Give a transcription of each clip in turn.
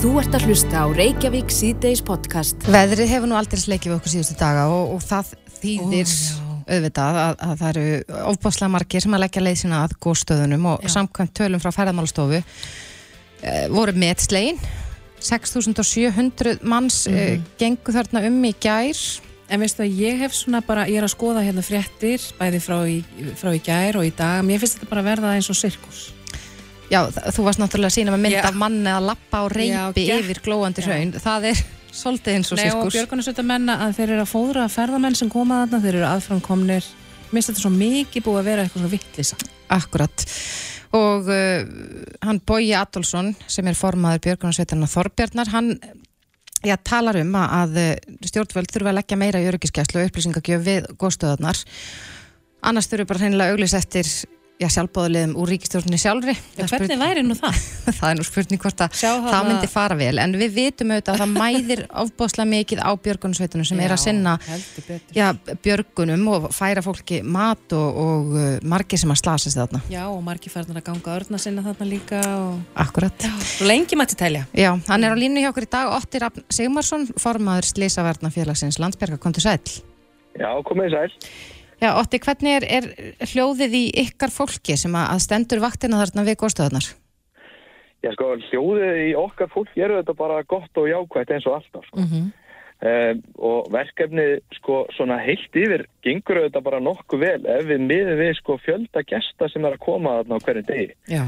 Þú ert að hlusta á Reykjavík síðdeis podcast. Veðrið hefur nú aldrei sleikið við okkur síðustu daga og, og það þýðir auðvitað að, að það eru ofbáslega margir sem að leggja leið sína að góðstöðunum og samkvæmt tölum frá ferðarmálastofu e, voru meðslegin 6700 manns mm -hmm. e, gengu þarna um í gær En veistu að ég hef svona bara, ég er að skoða hérna fréttir, bæði frá í, frá í gær og í dag, mér finnst þetta bara verða eins og sirkus. Já, þú varst náttúrulega að sína með mynd Já. af manni að lappa og reypi yfir glóandi hraun, það er svolítið eins og Nei, sirkus. Nei og Björgunarsveit að menna að þeir eru að fóðra ferðamenn sem koma þarna, þeir eru aðframkomnir, mér finnst þetta svo mikið búið að vera eitthvað svona vittlisa. Akkurat. Og uh, hann Bóji Adolfsson sem er formaður Björgunarsveitarna Þorbjarnar, hann Já, talar um að stjórnvöld þurfa að leggja meira í öryggiskeslu og upplýsingagjöf við góðstöðarnar. Annars þurfu bara hreinlega auglist eftir já, sjálfbóðulegum úr ríkistjórnini sjálfri. Já, hvernig væri nú það? það er nú spurning hvort að það, það myndi fara vel, en við vitum auðvitað að það mæðir ofbóðslega mikið á björgunarsveitunum sem já, er að sinna já, björgunum og færa fólki mat og, og uh, margir sem að slasast þarna. Já, og margir færðan að ganga örna sinna þarna líka. Og... Akkurat. Og lengi mætti tælja. Já, hann er á línu hjá okkur í dag, Otti Raffn Sigmarsson, formaður Slisaverðnafélagsins Landsberga, kom til sæl. Já, komið sæl. Já, Otti, hvernig er, er hljóðið í ykkar fólki sem að stendur vaktina þarna við góðstöðunar? Já, sko, hljóðið í okkar fólki eru þetta bara gott og jákvægt eins og alltaf, sko. Mm -hmm. um, og verkefnið, sko, svona heilt yfir gengur þetta bara nokkuð vel ef við miðum við, sko, fjölda gesta sem er að koma þarna á hverju degi. Já.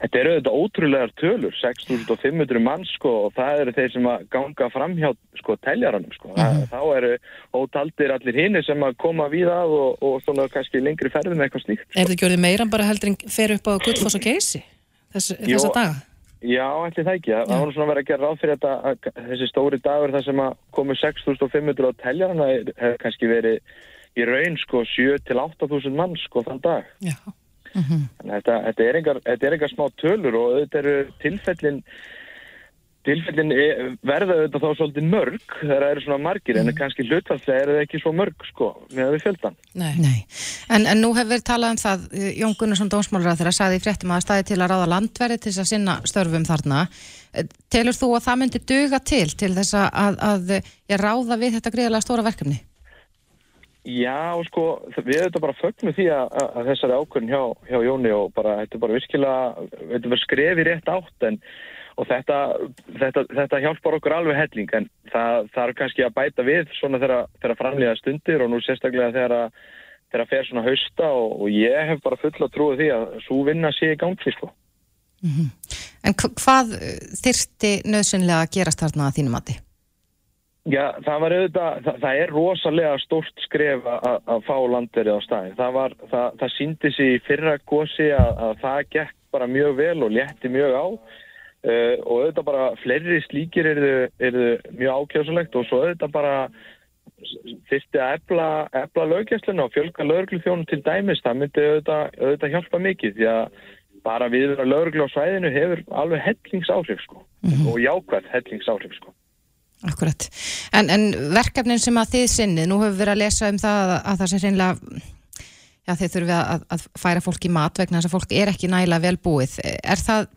Þetta eru auðvitað ótrúlegar tölur, 6.500 mann sko og það eru þeir sem að ganga fram hjá sko teljaranum sko. Mm -hmm. Þá eru ótaldir allir hinn sem að koma við að og, og svona kannski lengri ferðum eitthvað slíkt. Sko. Er þetta gjörðið meira bara heldur en fer upp á Guldfoss og Geysi þess, þessa daga? Já, ætli það ekki. Það var svona verið að gera ráð fyrir þetta að þessi stóri dagur þar sem að komu 6.500 á teljarana hefur kannski verið í raun sko 7-8.000 mann sko þann dag. Já. Mm -hmm. þetta, þetta, er engar, þetta er engar smá tölur og þetta eru tilfellin tilfellin verða þetta þá svolítið mörg þegar það eru svona margir mm. en kannski hlutfallslega er það ekki svo mörg sko með því fjöldan Nei, Nei. En, en nú hefur við talað um það Jón Gunnarsson Dómsmálur þegar saði í fréttum að staði til að ráða landverði til að sinna störfum þarna Telur þú að það myndi duga til til þess að, að, að ráða við þetta greiðlega stóra verkefni? Já, sko, við erum þetta bara fögnum því að, að þessari ákvörn hjá, hjá Jóni og bara, þetta er bara virkilega, þetta verður skrefið rétt átt en og þetta, þetta, þetta hjálpar okkur alveg helling en það, það er kannski að bæta við svona þegar, framlega stundir og nú sérstaklega þegar það fer svona hausta og, og ég hef bara fulla trúið því að svo vinna sé í gangi, sko. Mm -hmm. En hvað þyrsti nöðsynlega að gerast þarna að þínum mati? Já, það var auðvitað, það, það er rosalega stórt skref að fá landverið á staði. Það, var, það, það síndi sér í fyrra gósi að, að það gekk bara mjög vel og létti mjög á uh, og auðvitað bara fleiri slíkir eru er mjög ákjásulegt og svo auðvitað bara þyrsti að efla, efla löggjastluna og fjölga lögurklufjónu til dæmis. Það myndi auðvitað, auðvitað hjálpa mikið því að bara við að lögurklu á svæðinu hefur alveg hellingsáhrif sko mm -hmm. og jákvæð hellingsáhrif sko. Akkurat. En, en verkefnin sem að þið sinnið, nú hefur við verið að lesa um það að, að það sé reynilega, já þeir þurfið að, að færa fólk í mat vegna þess að fólk er ekki nægilega vel búið. Er það,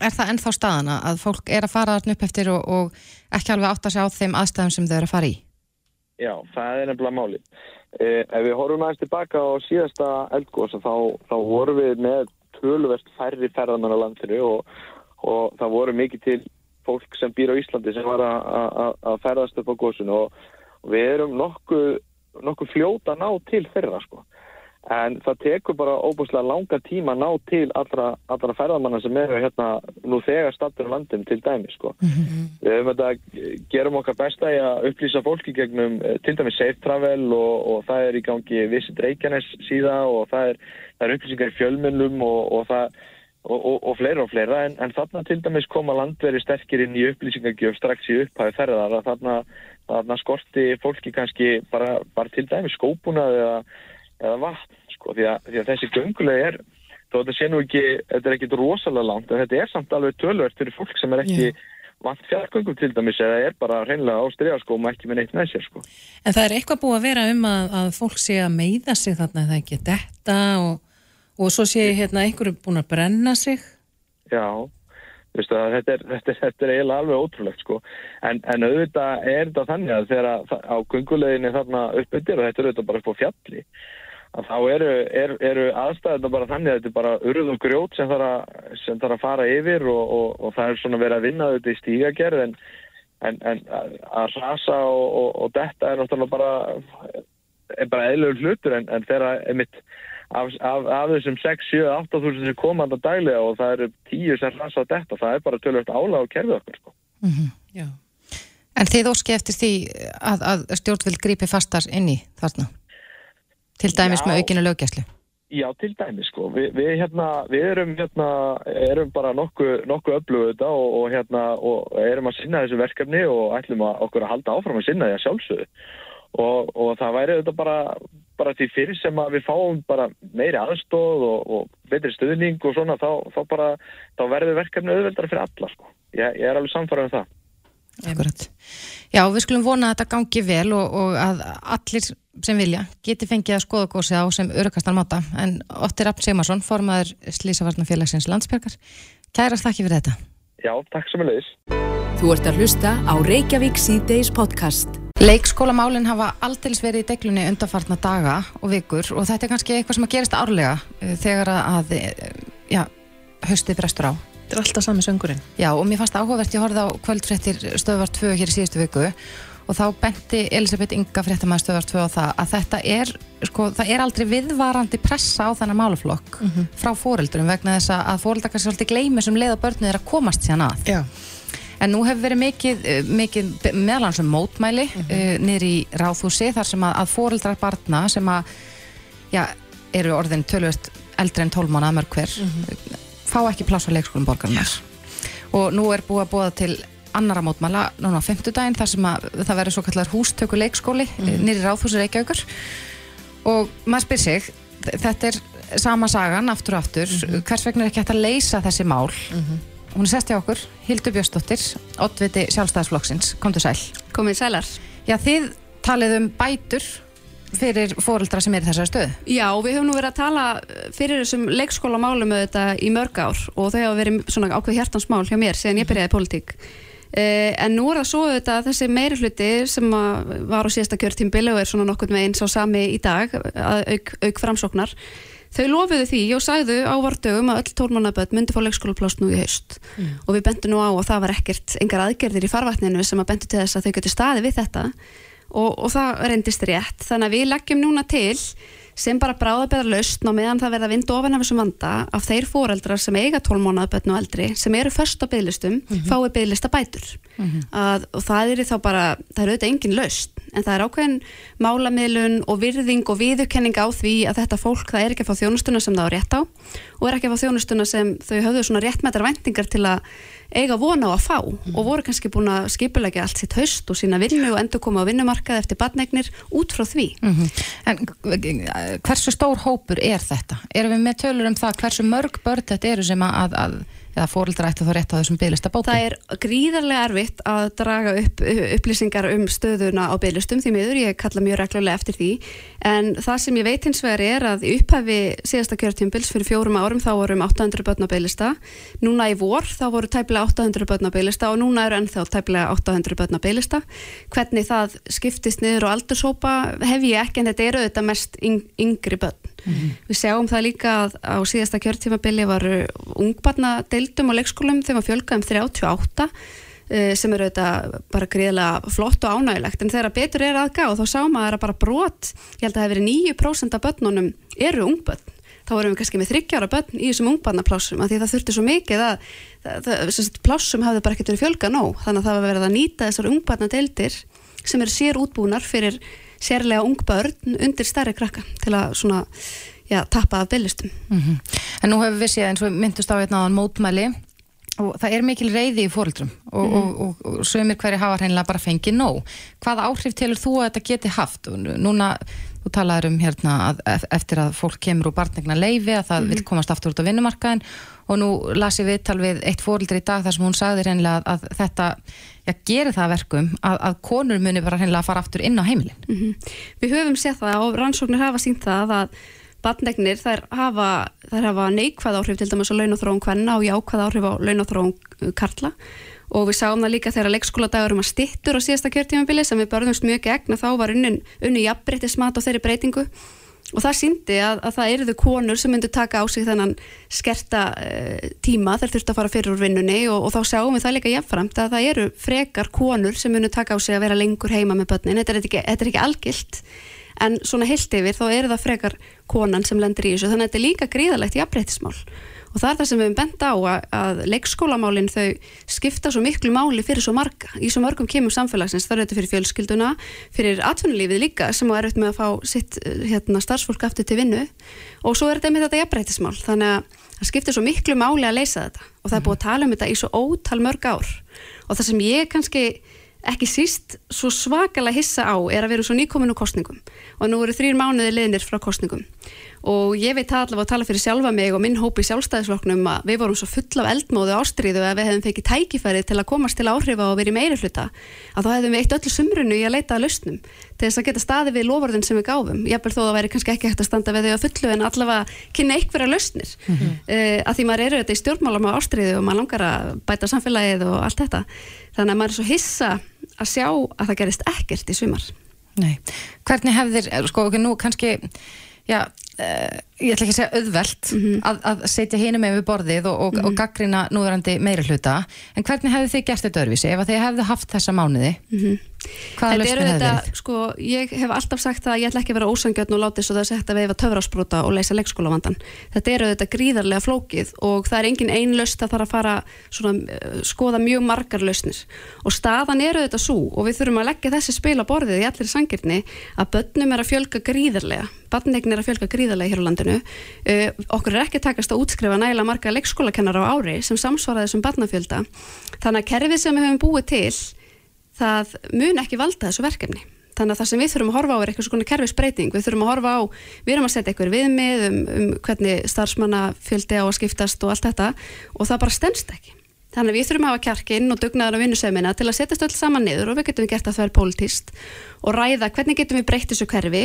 er það ennþá staðana að fólk er að fara þarna upp eftir og, og ekki alveg átt að sjá þeim aðstæðum sem þau eru að fara í? Já, það er nefnilega málið. Eh, ef við horfum aðeins tilbaka á síðasta eldgósa þá, þá vorum við með tölverst færri ferðamann á landinu og, og það voru mikið til fólk sem býr á Íslandi sem var að ferðast upp á góðsunu og, og við erum nokkuð nokku fljóta að ná til þeirra sko. en það tekur bara óbúslega langa tíma að ná til allra, allra ferðamanna sem eru hérna nú þegar stattur á landum til dæmi sko. mm -hmm. við þetta gerum okkar besta í að upplýsa fólki gegnum eh, til dæmi Safe Travel og, og það er í gangi Visit Reykjanes síða og það er, það er upplýsingar í fjölmunlum og, og það og, og, og fleira og fleira en, en þarna til dæmis koma landveri sterkir inn í upplýsingagjöf strax í upphæðu ferðar að þarna, þarna skorti fólki kannski bara, bara til dæmis skópunað eða, eða vatn sko því að, því að þessi göngulegi er þó þetta sé nú ekki, þetta er ekkit rosalega langt en þetta er samt alveg tölvert fyrir fólk sem er ekki yeah. vant fjárgöngum til dæmis eða er bara hreinlega á strygaskóm og ekki með neitt sér sko. En það er eitthvað búið að vera um að, að fólk sé að meiða sig þarna það ekki detta og Og svo sé ég hérna einhverju búin að brenna sig. Já, þetta, er, þetta, er, þetta er eiginlega alveg ótrúlegt sko. en, en auðvitað er þetta þannig að þegar að, á gunguleginni þarna uppbyrðir og þetta er auðvitað bara upp á fjalli að þá eru, er, eru aðstæðina bara þannig að þetta er bara urð og grjót sem þarf að, sem þarf að fara yfir og, og, og það er svona verið að vinna þetta í stígagerð en, en, en að rasa og, og detta er náttúrulega bara bara eðlur hlutur en þegar einmitt af, af, af þessum 6, 7, 8 þúsund sem komanda daglega og það eru 10 sem rasa þetta, það er bara tölvöld álag og kerfið okkur sko. Mm -hmm. En þið óski eftir því að, að stjórnvild grípi fastar inn í þarna? Til dæmis Já. með aukinu lögjæslu? Já, til dæmis sko. Vi, við, hérna, við erum, hérna, erum bara nokkuð nokku öfluguð þetta og, og, hérna, og erum að sinna þessu verkefni og ætlum að okkur að halda áfram að sinna því að sjálfsögðu og, og það væri þetta bara bara því fyrir sem að við fáum bara meiri aðstóð og, og betri stuðning og svona, þá, þá bara þá verður verkefni auðveldara fyrir alla sko. ég, ég er alveg samfarað um það Akkurat. Já, við skulum vona að þetta gangi vel og, og að allir sem vilja geti fengið að skoða gósi á sem örugastar máta, en Otti Rapp Sigmarsson formaður Slísavarnafélagsins landsbergar kærast þakki fyrir þetta Já, takk sem er leiðis Þú ert að hlusta á Reykjavík C-Days podcast Leikskólamálinn hafa aldils verið í deglunni undanfartna daga og vikur og þetta er kannski eitthvað sem að gerist árlega eh, þegar að eh, já, haustið brestur á. Þetta er alltaf sami söngurinn. Já og mér fannst áhugavert, ég horfið á kvöldfrettir stöðvar 2 hér í síðustu viku og þá benti Elisabeth Inga fréttamaður stöðvar 2 á það að þetta er, sko, það er aldrei viðvarandi pressa á þennan máluflokk mm -hmm. frá fóreldurum vegna þess að fóreldar kannski svolítið gleymi sem leið á börnið er að komast síðan að. Já. En nú hefur verið mikið, eh, mikið meðalansum mótmæli mm -hmm. niður í ráðhúsi þar sem að, að fóreldrar barna sem að, já, eru orðin tölvöld eldri en tólmána mörg hver, mm -hmm. fá ekki pláss á leikskólum borgarnar. Ja. Og nú er búið að búa til annara mótmæla núna á femtudaginn þar sem að það verður svo kallar hústöku leikskóli mm -hmm. niður í ráðhúsi Reykjavíkur. Og maður spyr sig, þetta er sama sagan aftur og aftur, mhm. hvers vegna er ekki hægt að leysa þessi mál? Mhm. Hún er sest hjá okkur, Hildur Björnsdóttir, oddviti sjálfstæðisflokksins. Komdu sæl. Komið sælar. Já, þið talið um bætur fyrir fóreldra sem er í þessari stöðu. Já, við höfum nú verið að tala fyrir þessum leikskólamálum auðvitað í mörg ár og þau hafa verið svona ákveð hjartansmál hjá mér síðan ég byrjaði í politík. Eh, en nú er það svo auðvitað þessi meiri hluti sem var á síðasta kjörtímbili og er svona nokkur með eins á sami í dag, auk, auk framsóknar Þau lofiðu því og sagðu á vardögum að öll tólmannaböld myndi fá leikskólaplást nú í haust. Mm. og við bendum nú á að það var ekkert engar aðgerðir í farvatninu sem að bendu til þess að þau getur staði við þetta. Og, og það reyndist rétt. Þannig að við leggjum núna til sem bara bráðabeðar laust ná meðan það verða vind ofan af þessum vanda af þeir fóreldrar sem eiga tólmannaböldn og eldri sem eru först á bygglistum mm -hmm. fái bygglista bætur mm -hmm. að, og það er þá bara, það er auðvitað engin laust en það er ákveðin málamiðlun og virðing og viðurkenning á því að þetta fólk það er ekki að fá þjónustuna sem það á rétt á og er ekki að fá þjónustuna sem þau höfðu svona réttmættar vendingar til að eiga vona á að fá mm. og voru kannski búin að skipulegja allt sitt haust og sína vinnu og endur koma á vinnumarkað eftir badnegnir út frá því. Mm -hmm. En hversu stór hópur er þetta? Erum við með tölur um það hversu mörg börn þetta eru sem að, að eða fórildra ætti þá rétt á þessum bygglista bótum? Það er gríðarlega erfitt að draga upp upplýsingar um stöðuna á bygglistum því miður, ég kalla mjög reglulega eftir því. En það sem ég veit hins vegar er að upphæfi síðasta kjörtjumbils fyrir fjórum árum þá vorum 800 börn á bygglista núna í vor þá voru tæplega 800 börn á bygglista og núna eru ennþá tæplega 800 börn á bygglista hvernig það skiptist niður og aldursópa hef ég ekki en þetta eru þetta mest yngri börn Mm -hmm. Við sjáum það líka að á síðasta kjörtímabili var ungbarna deildum á leikskólum þegar maður fjölgaði um 38 eh, sem eru auðvitað bara gríðilega flott og ánægilegt en þegar betur er aðgá þá sá maður að bara brot, ég held að það hefur verið 9% af börnunum eru ungbörn. Þá erum við kannski með þryggjára börn í þessum ungbarnaplássum að því það þurfti svo mikið að, að plássum hafði bara ekkert verið fjölga nóg. Þannig að það var verið að nýta þessar ungbarnadeildir sem eru sér útbúnar fyrir sérlega ung börn undir stærri krakka til að svona, já, tappa af byllistum. Mm -hmm. En nú hefur við séð eins og myndust á einna á mótmæli og það er mikil reyði í fóröldrum og, mm og, og, og sömur hverju hafa hreinlega bara fengið nóg. Hvað áhrif tilur þú að þetta geti haft? Núna, þú talaður um hérna að eftir að fólk kemur úr barnegna leifi að það mm -hmm. vil komast aftur út á vinnumarkaðin og nú las ég viðtal við eitt fóröldri í dag þar sem hún sagði hreinlega að, að þetta já, gerir það verkum að, að konur muni bara hennilega að fara aftur inn á heimilin. Mm -hmm. Við höfum sett það og rannsóknir hafa sínt það að batnegnir þær hafa, þær hafa neikvæð áhrif til dæmis á launathróun hvenna og jákvæð áhrif á launathróun karla og við sáum það líka þegar leikskóladagurum að stittur á síðasta kjörtímanbili sem við börðumst mjög gegn að þá var unni, unni jafnbreytismat á þeirri breytingu. Og það síndi að, að það eruðu konur sem myndu taka á sig þennan skerta uh, tíma þegar þurftu að fara fyrir úr vinnunni og, og þá sjáum við það líka jafnframt að það eru frekar konur sem myndu taka á sig að vera lengur heima með börnin, þetta er ekki, þetta er ekki algilt en svona heilt yfir þá eru það frekar konan sem lendir í þessu. Þannig að þetta er líka gríðalegt jafnbreytismál og það er það sem við hefum bent á að, að leikskólamálinn þau skipta svo miklu máli fyrir svo marga í svo mörgum kemur samfélagsins, það er þetta fyrir fjölskylduna fyrir atvinnulífið líka sem er auðvitað með að fá sitt hérna, starfsfólk aftur til vinnu. Og svo er þetta með þetta jafnbreytismál þannig að það skiptir svo miklu máli að leysa þetta. Og það er búið að tala um þetta í svo ótal mörg ár. Og það sem ég kannski ekki síst svo svakalega hissa á er að vera svo nýkominu kostningum og nú eru þrýr mánuði leðinir frá kostningum og ég veit það allavega að tala fyrir sjálfa mig og minn hópi sjálfstæðisfloknum að við vorum svo full af eldmóðu ástriðu að við hefðum fekið tækifæri til að komast til áhrifa og verið meiri hluta að þá hefðum við eitt öllu sumrunu í að leita að lausnum til þess að geta staði við lofurðin sem við gáfum. Jábel þó það væri kannski ekki hægt að standa við þau að fullu en allavega kynna einhverja lausnir. Mm -hmm. uh, að því maður eru þetta í stjórnmálum á ástriðu og maður langar að bæta samfélagið að að að Nei, hvernig hefðir, sko, nú kannski já, uh, ég ætla ekki að segja auðvelt -hmm. að, að setja hínum með við borðið og, og, og gaggrina núðurandi meiri hluta en hvernig hefðu þið gert þetta öðruvísi ef þið hefðu haft þessa mánuði -hmm. Hvaða lausnir hefðu verið? Sko, ég hef alltaf sagt að ég ætla ekki að vera ósangjötn og láti svo þess að þetta veifa töfrásbrota og leysa leikskólavandan þetta eru þetta gríðarlega flókið og það er engin einn laust að fara að fara svona, uh, skoða mjög margar lausnir. Og staðan eru þetta svo og við þurfum að leggja þessi spil á borðið í allir sangirni að börnum er að fjölga gríðarlega. Barnegn er að fjölga gríðarlega hér á landinu. Uh, okkur er ekki takast að útskrifa næla marga leikskólakennar á ári sem samsvaraði þessum barnafjölda. Þannig að kerfið sem við höfum búið til það mun ekki valda þessu verkefni. Þannig að það sem við þurfum að horfa á er eitthvað svona kerfisbreyting. Við þurfum að horfa á, við erum að setja eitthvað viðmið um, um hvernig starfsmannafjöldi á að skiptast og allt þetta og það bara stemst ekki Þannig að við þurfum að hafa kjarkinn og dugnaðar á vinnusemina til að setjast öll saman niður og við getum gert að það er pólitíst og ræða hvernig getum við breytt þessu hverfi.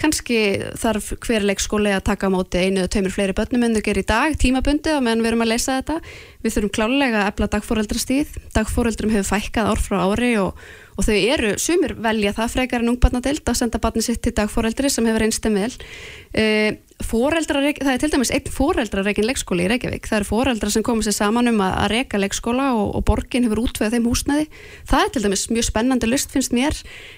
Kanski þarf hver leikskóli að taka á móti einu eða tveimur fleiri börnum en þau gerir í dag, tímabundi og meðan við erum að leysa þetta. Við þurfum klálega að efla dagfóreldrastíð. Dagfóreldrum hefur fækkað ár frá ári og, og þau eru, sumir velja það frekar en ungbarnadelt að senda barni sitt til dagfóreldri sem hefur einstum Uh, það er til dæmis einn fóreldrareikin leikskóli í Reykjavík, það eru fóreldrar sem komið sér saman um að, að reyka leikskóla og, og borgin hefur útveðað þeim húsnæði. Það er til dæmis mjög spennandi list finnst mér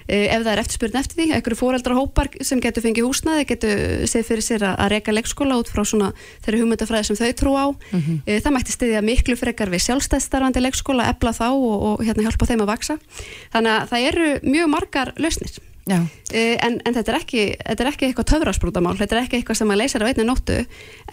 eh, ef það er eftirspurn eftir því. Einhverju fóreldrahópar sem getur fengið húsnæði getur séð fyrir sér að, að reyka leikskóla út frá svona þeirri hugmyndafræði sem þau trú á. Mm -hmm. eh, það mætti stiðja miklu frekar við sjálfstæðstarfandi leikskóla, ebla þá og, og hérna Uh, en, en þetta er ekki þetta er ekki eitthvað töfrasprútamál, þetta er ekki eitthvað sem að leysa á einni nóttu,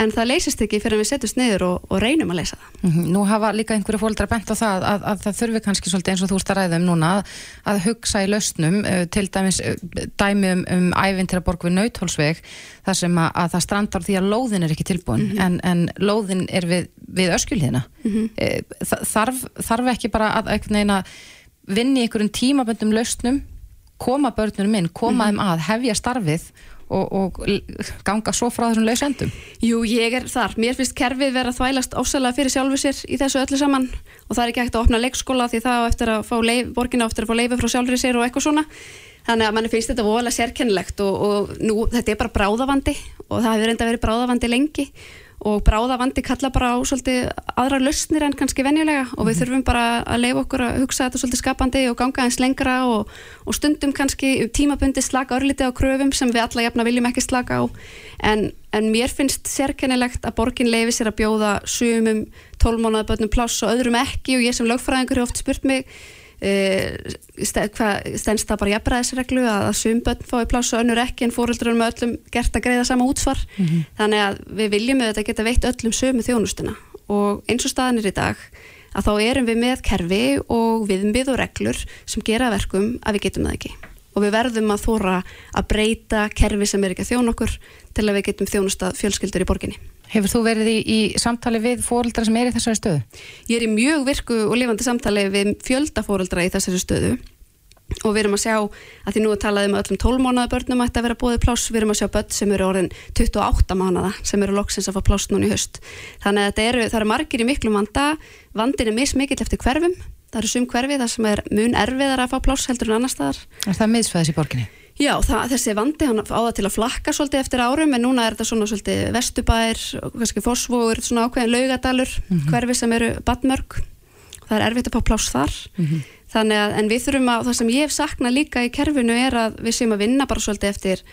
en það leysist ekki fyrir að við setjumst niður og, og reynum að leysa það mm -hmm. Nú hafa líka einhverju fólkdra bent á það að, að það þurfi kannski svolítið eins og þú ert að ræða um núna að, að hugsa í lausnum uh, til dæmis uh, dæmi um, um ævinn til að borg við nautholsveg þar sem að, að það strandar því að lóðin er ekki tilbúin mm -hmm. en, en lóðin er við, við öskjulíðina mm -hmm. þarf, þarf ekki bara að vinni einhverjum tímaböndum lausnum koma börnunum inn, koma þeim mm -hmm. að hefja starfið og, og ganga svo frá þessum lausendum Jú, ég er þar, mér finnst kerfið vera að þvælast ósæðlega fyrir sjálfu sér í þessu öllu saman og það er ekki hægt að opna leikskóla því það eftir að fá leif, borgina eftir að fá leifi frá sjálfur sér og eitthvað svona. Þannig að mann finnst þetta voðalega sérkennilegt og, og nú, þetta er bara bráðavandi og það hefur reynda verið bráðavandi lengi. og bráðavandi kalla bara á svolítið aðra lausnir en kannski venjulega og við mhm. þurfum bara að leifa okkur að hugsa þetta svolítið skapandi og ganga eins lengra og, og stundum kannski tímabundi slaka örliti á kröfum sem við alla jafna viljum ekki slaka á en, en mér finnst sérkennilegt að borgin leifi sér að bjóða sumum tólmónaðabötnum pláss og öðrum ekki og ég sem lögfræðingur hefur oft spurt mig stendst það bara jafnbræðisreglu að sumbönn fái pláss og önnur ekki en fóröldurum með öllum gert að greiða sama útsvar? Mm -hmm. þannig að við viljum auðvitað geta veitt öllum sömu þjónustuna. Og eins og staðanir í dag að þá erum við með kerfi og viðmið og reglur sem gera verkum að við getum það ekki. Og við verðum að þóra að breyta kerfi sem er ekki að þjón okkur til að við getum þjónusta fjölskyldur í borginni Hefur þú verið í, í samtali við fóreldra sem er í þessari stöðu? Ég er í mjög virku og lifandi samtali við fjölda fóreldra í þessari stöðu. Og við erum að sjá að því nú er talað um öllum 12 mánuða börnum að þetta vera bóðið pláss, við erum að sjá börn sem eru orðin 28 mánuða sem eru loksins að fá pláss núna í höst þannig að eru, það eru margir í miklu vanda. Vandin er mismikill eftir hverfum. Það eru sum hverfi þar sem er mun erfiðar að fá pláss heldur en annar staðar. Er það miðsvæðis í borginni? Já, það, þessi vandi hann á það til að flakka svolítið eftir árum en núna er þetta svona svolítið vestubær, kannski fósfóður, svona ákveðin laugadalur, hverfi sem eru badmörg, það er erfitt að fá pláss þar. Þannig að, en við þurfum að, það sem ég hef saknað líka í kerfinu er að við séum að vinna bara svolítið eftir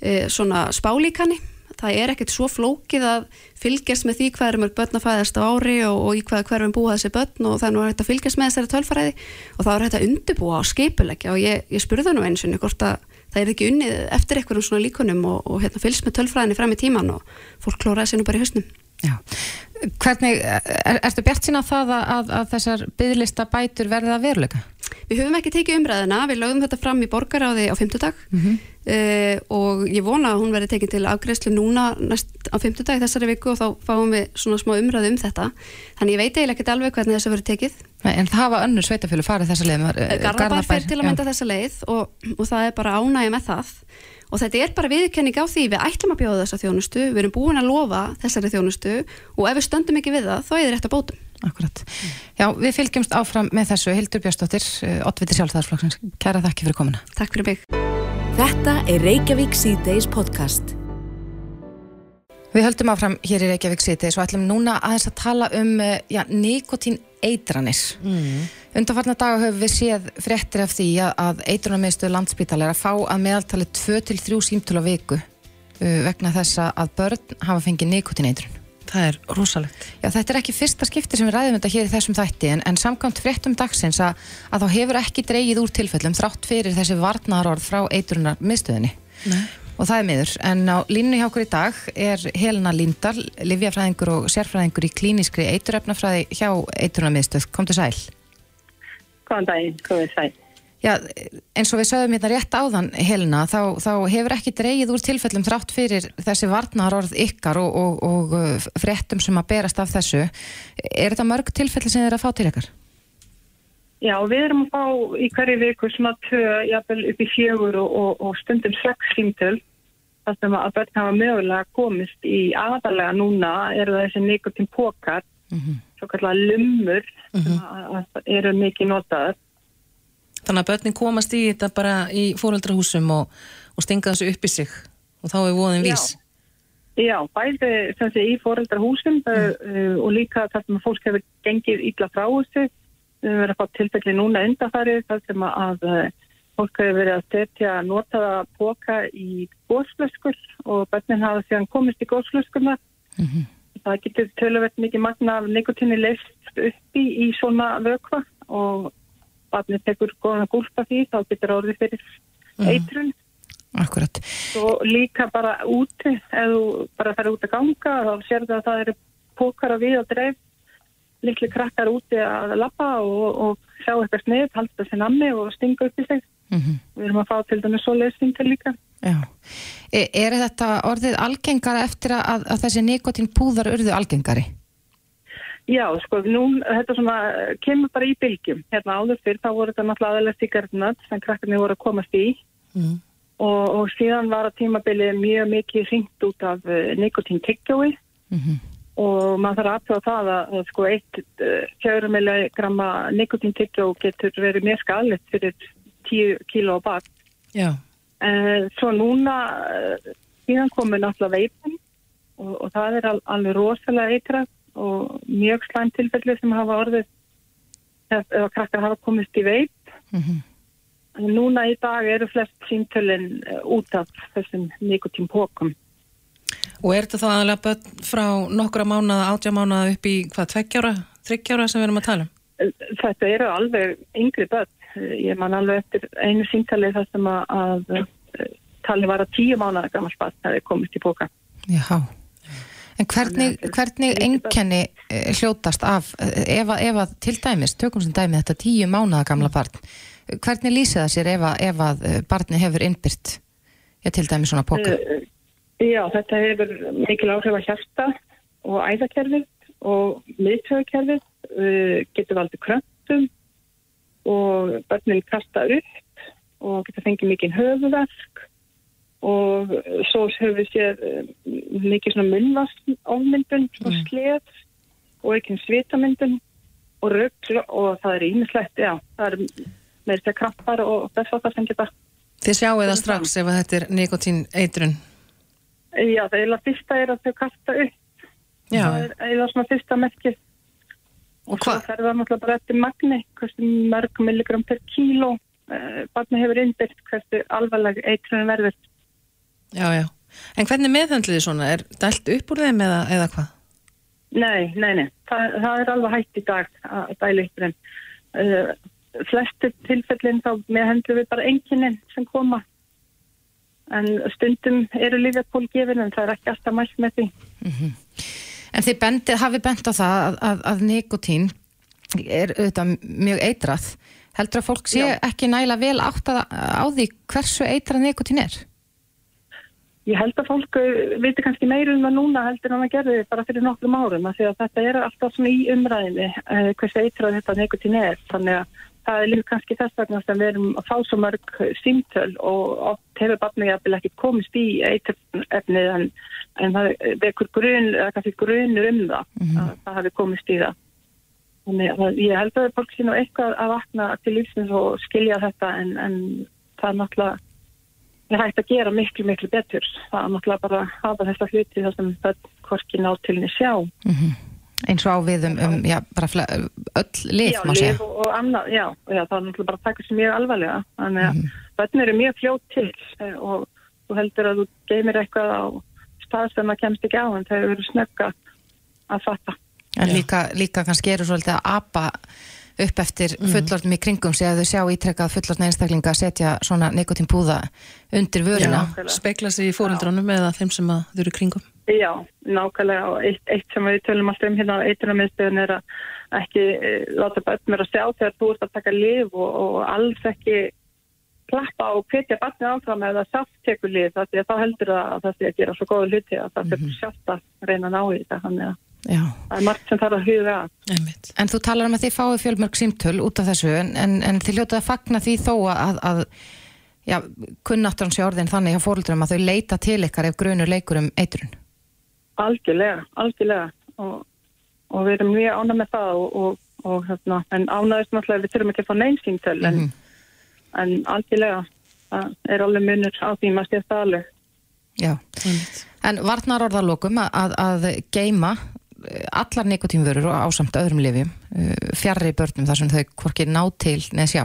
e, svona spálíkani. Það er ekkert svo flókið að fylgjast með því hvað er börn að fæðast á ári og, og í hvaða hverfum búa þessi börn og hægt að fylgjast með þessari tölfræði. Og það er að undirbúa og skipulegja og ég, ég spurði nú eins og hvort að það er ekki unnið eftir einhverjum svona líkunum og, og hérna, fylgst með tölfræðinni fram í tíman og fólk klóraði sér nú bara í hausnum Já. Hvernig, er, ertu bjart sína það að, að, að þessar byggðlista bætur verða veruleika? Við höfum ekki tekið umræðina, við lögðum þetta fram í borgaráði á fymtudag mm -hmm. uh, og ég vona að hún verði tekið til afgreðslu núna næst á fymtudag þessari viku og þá fáum við svona smá umræðu um þetta þannig ég veit eiginlega ekki alveg hvernig þessu verður tekið En það hafa önnur sveitafjölu farið þessa leið Garðabær fyrir til að mynda þessa leið og, og það er bara ánægja með það og þetta er bara viðkenning á því við ætlum að bjóða þessa þjónustu, við erum búin að lofa þessari þjónustu og ef við stöndum ekki við það þá er þetta rétt að bótum Akkurat. Já, við fylgjumst áfram með þessu Hildur Björnsdóttir, oddviti sjálfstæðarsflokksins Kæra þakki fyrir komuna. Takk fyrir mig. Þetta er Reykjavík C-Days podcast. Við höldum áfram hér í Reykjavík C-Days og ætlum núna aðeins að tala um já, nikotín eitranir. Mm. Undanfarnar daga höfum við séð fréttir af því að, eitrunarmiðstöðu landsbítala er að fá að meðaltali 2-3 símtölu á viku uh, vegna þessa að börn hafa fengið nikotín eitrun. Það er rosalegt. Já, þetta er ekki fyrsta skipti sem við ræðum þetta hér í þessum þætti en, en samkvæmt fréttum dagsins að, að þá hefur ekki dreigið úr tilfellum þrátt fyrir þessi varnarorð frá eitrunar miðstöðinni. Nei. Og það er miður. En á línu hjá okkur í dag er Helena Lindar, livjafræðingur og sérfræðingur í klínískri eituröfnafræði hjá eitrunar miðstöð. Kom til sæl. Góðan daginn, komið sæl. Já, eins og við sögum hérna rétt áðan, Helena, þá, þá hefur ekki dreigið úr tilfellum þrátt fyrir þessi varnarorð ykkar og, og, og fréttum sem að berast af þessu. Er þetta mörg tilfelli sem þið er að fá til ykkar? Já, við erum að fá í hverju viku svona tvö, jafnvel upp í fjögur og, og stundum sex símtöl þar sem að börn hafa mögulega komist í aðalega núna eru þessi nikotín pókar, mm -hmm. svo kallar lumur mm -hmm. sem eru mikið notaður Þannig að börnin komast í þetta bara í fóröldrahúsum og, og stinga þessu upp í sig og þá er voðin vís. Já, Já bæði sé í fóröldrahúsum mm. uh, og líka þar sem fólk hefur gengið ítla frá þessu. Við verðum að fá tilfelli núna undanfarið þar sem að uh, fólk hefur verið að setja notaða póka í góðslöskur og börnin hafa síðan komist í góðslöskurna. Mm -hmm. Það getur töluvert mikið magna af nikotinni leist upp í, svona vökva og barnið tekur góðan að gúlpa því þá getur orðið fyrir eitrun. Akkurat. Og líka bara úti ef þú bara færði út að ganga þá sér það að það eru pókar að við og dreif. Líkli krakkar úti að lappa og, og sjá eitthvað snið, halda þessi namni og stinga upp í sig mm -hmm. við erum að fá til dæmis svo leysning til líka Já. Er, er þetta orðið algengara eftir að, að þessi nikotín púðar urðu algengari? Já, sko, nú, þetta svona kemur bara í bylgjum. Hérna áður fyrr, þá voru þetta náttúrulega aðalega sigarnat sem krakkarnir voru að komast í mm. og, og síðan var að tímabilið mjög mikið hringt út af uh, nikotín tyggjói mm -hmm. og maður þarf aðtöða það að, að sko, eitt uh, fjögur milligramma nikotín tyggjó getur verið mjög skallit fyrir 10 kíló bak. Uh, svo núna síðan komur náttúrulega veipin og, og það er al, alveg rosalega eitrað og mjög slæm tilfelli sem hafa orðið eða krakkar hafa komist í veip mm -hmm. núna í dag eru flest símtölinn út af þessum nikotím pókum Og er þetta þá aðalega börn frá nokkura mánuða, átja mánuða upp í hvað, tveggjára, þryggjára sem við erum að tala um? Þetta eru alveg yngri börn, ég man alveg eftir einu símtali þar sem að, að tali var að tíu mánuða gammal barn það er komist í póka Já. En hvernig, hvernig enkenni hljótast af, ef að, ef að til dæmis, tökum sem dæmi þetta tíu mánuða gamla barn, hvernig lýsið það sér ef að, ef að barni hefur innbyrt, já til dæmis svona póka? Já, þetta hefur mikil áhrif að hjarta og æðakerfið og miðtöðakerfið, getur valdið kröntum og börnin kasta upp og geta fengið mikið höfuverk og svo höfum við séð um, mikið svona munnvastofmyndun, Mm. sleð og ekki svitamyndun og röggl og það er ímislegt, já, það er með þess að krampar og þess að það sem geta Þið sjáu það strax ef þetta er nikotín eitrun. Já, það er eiginlega fyrsta er að þau kasta upp. Já. Það er eiginlega svona fyrsta merkið. Og svo fer það náttúrulega bara eftir magni, hversu mörg milligram per kíló. Uh, barni hefur innbyrt hversu alvarleg eitrunum verður. Já, já. En hvernig meðhandliði svona? Er dælt upp úr þeim eða, eða hvað? Nei, nei, nei. Það, það er alveg hægt í dag að dæla upp þeim. Uh, flestu tilfellin þá meðhendlu við bara enginin sem koma. En stundum eru lífjapól gefin en það er ekki alltaf mælt með því. En þið bendið, hafið bent á það að, að, að nikotín er auðvitað mjög eitrað. Heldur að fólk sé Já. ekki næla vel átt að, á því hversu eitrað nikotín er? Ég held að fólk uh, viti kannski meira um það núna heldur en það gerði bara fyrir nokkrum árum af því að þetta er alltaf svona í umræðinni uh, hvers eitrað þetta nikotín er þannig að það er líka kannski þess vegna sem við erum að fá svo mörg símtöl og oft hefur barnið ekki komist í eitrefnið en, en það vekur grun, grunur um það að það hafi komist í það. Þannig að ég held að fólk sé nú eitthvað að vakna til lífsins og skilja þetta en, en það er náttúrulega er hægt að gera miklu, miklu betur. Það er náttúrulega bara að hafa þessa hluti þar sem það hvorki ná til henni sjá. Eins og á við um, um já, bara fle, öll lif, já, lyf og, og annað, já, já, það er náttúrulega bara að taka sér mjög alvarlega. Þannig að mm. börn eru mjög fljótt til eh, og þú heldur að þú geymir eitthvað á stað sem það kemst ekki á en þau eru snögga að fatta. En líka, líka kannski eru svolítið að apa upp eftir Mhm. fullorðnum í kringum sig að þau sjá ítrekkað fullorðna einstaklinga að setja svona nikotínpúða undir nákvæmlega. Spekla sig í fóreldrunum eða þeim sem að þau eru kringum. Já, nákvæmlega og eitt, eitt sem við tölum alltaf um hérna á eitrunarmiðstöðun er að ekki e, láta börn mér að sjá þegar þú ert að taka lif og, og alls ekki klappa og hvetja barnið áfram eða sátt tekur lif því að þá heldur það að það sé að gera svo góða hluti að það fyrir sjálft að reyna að ná í þetta þannig að Já. það er margt sem þarf að huga að. Einmitt. En þú talar um að þið fáið fjölmörg símtöl út af þessu en, en, en þið hljótið að fagna því þó að, að já, kunnáttur hans í orðin þannig hjá fóröldurum að þau leita til ykkar ef grunur leikur um eitrun. Algjörlega, algjörlega og, og við erum mjög ánað með það og, og, og hérna, en ánaðist náttúrulega við þurfum ekki að fá neinsýmtöl en, en algjörlega það er alveg munur á því maður stjæst alveg. Já. En varnar orðarlokum að, að, geima eh, allar nikotínvörur og ásamt öðrum lifjum uh, fjarrri börnum þar sem þau hvorki ná til neð sjá.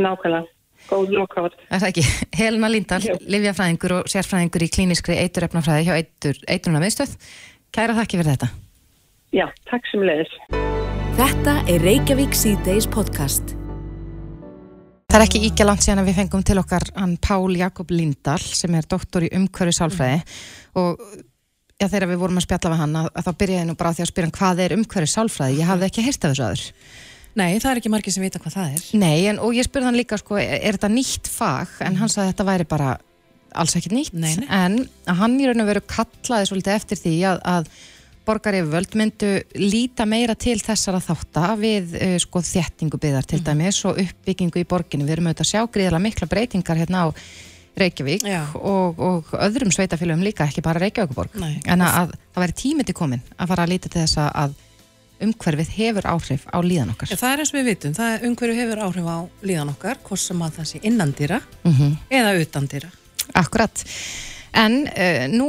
Nákvæmlega, góð. Er það ekki? Helena Lindahl, livjafræðingur og sérfræðingur í klíniskri eiturefnafræði hjá eitur, eituruna miðstöð. Kæra þakki fyrir þetta. Já, takk sem leiðis. Þetta er Reykjavík C-Days podcast. Það er ekki íkja langt síðan að við fengum til okkar hann Pál Jakob Lindahl sem er doktor í umhverju sálfræði og já, þegar við vorum að spjalla við hann að, að þá byrjaði nú bara því að spyrja hann hvað er umhverju sálfræði, ég hafði ekki heyrst af þessu aður. Nei, það er ekki margir sem vita hvað það er. Nei, en, og ég spurði hann líka sko, er, þetta nýtt fag, en hann sagði að þetta væri bara alls ekki nýtt, Nei, nei. en hann í raun og veru kallaði svolítið eftir því að, að borgaryfirvöld myndu líta meira til þessara þátta við uh, sko þéttingu byggðar til dæmis og uppbyggingu í borginu. Við erum auðvitað að sjá gríðarlega mikla breytingar hérna á Reykjavík og, og öðrum sveitafélögum líka, ekki bara Reykjavíkuborg. Nei. En að, að það væri tímiti komin að fara að líta til þess að umhverfið hefur áhrif á líðan okkar. Já, það er eins og við vitum, það er umhverju hefur áhrif á líðan okkar, hvort sem að það sé innandýra Mm eða utandýra. Akkurat. En uh, nú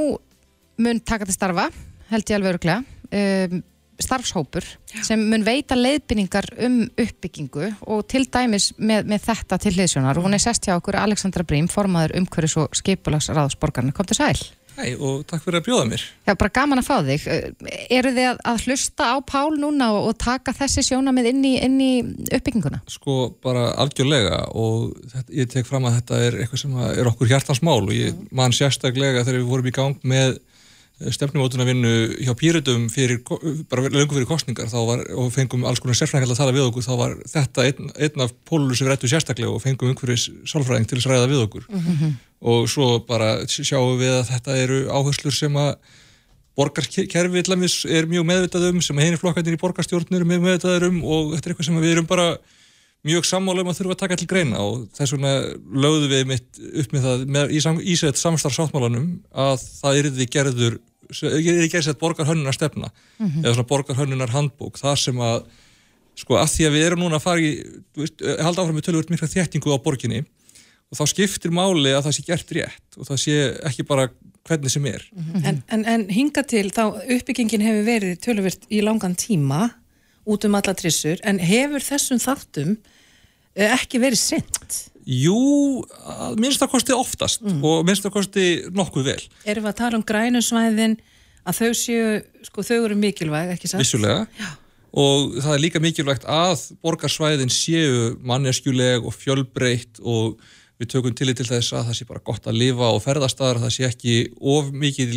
mun taka til starfa, held ég alveg örglega, um, starfshópur sem mun veita leiðbynningar um uppbyggingu og til dæmis með, með þetta til hliðsjónar. Og hún er sest hjá okkur Alexandra Brím, formaður umhverfis og skipulagsráðsborgarna. Kom til sæl. Hæ og takk fyrir að bjóða mér. Já, bara gaman að fá þig. Uh, Eru þið að, að hlusta á Pál núna og, og taka þessi sjónamið inn í, inn í uppbygginguna? Sko bara algjörlega og þetta, ég tek fram að þetta er eitthvað sem er okkur hjartansmál og ég man sérstaklega þegar við vorum í gang með stefnumótuna vinnu hjá ko- bara löngu fyrir kostningar var, og fengum alls konar sérfræðingar að tala við okkur þá var þetta einn, einn af pólur sem við rættum sérstaklega og fengum einhverjus sálfræðing til að ræða við okkur. Og svo bara sjáum við að þetta eru áherslur sem að borgarkerfi er mjög meðvitað um sem henni flokkandir í borgarstjórnir er mjög meðvitað um og þetta er eitthvað sem við erum bara mjög sammála um að þurfa að taka til greina og þess vegna lögðu við upp með það með, í sam, ísett samstarfsáttmálanum að það yrði gerður yrði gerðsett borgarhönnunar stefna Mhm. eða svona borgarhönnunar handbók þar sem að sko að því að við erum núna að fara í halda áfram með tölvöld mikla þéttingu á borginni og þá skiptir máli að það sé gert rétt og það sé ekki bara hvernig sem er En, en, en hinga til þá uppbyggingin hefur verið töluvert í langan tíma út um alla trissur en hefur þessum þáttum eh, ekki verið sint? Jú, minnstakosti oftast og minnstakosti nokkuð vel. Erum við að tala um grænusvæðin að þau séu, sko þau eru mikilvæg, ekki satt? vissulega. Og það er líka mikilvægt að borgarsvæðin séu manneskjuleg og fjölbreytt og við tökum til til þess að það sé bara gott að lifa og ferðastar, það sé ekki of mikil,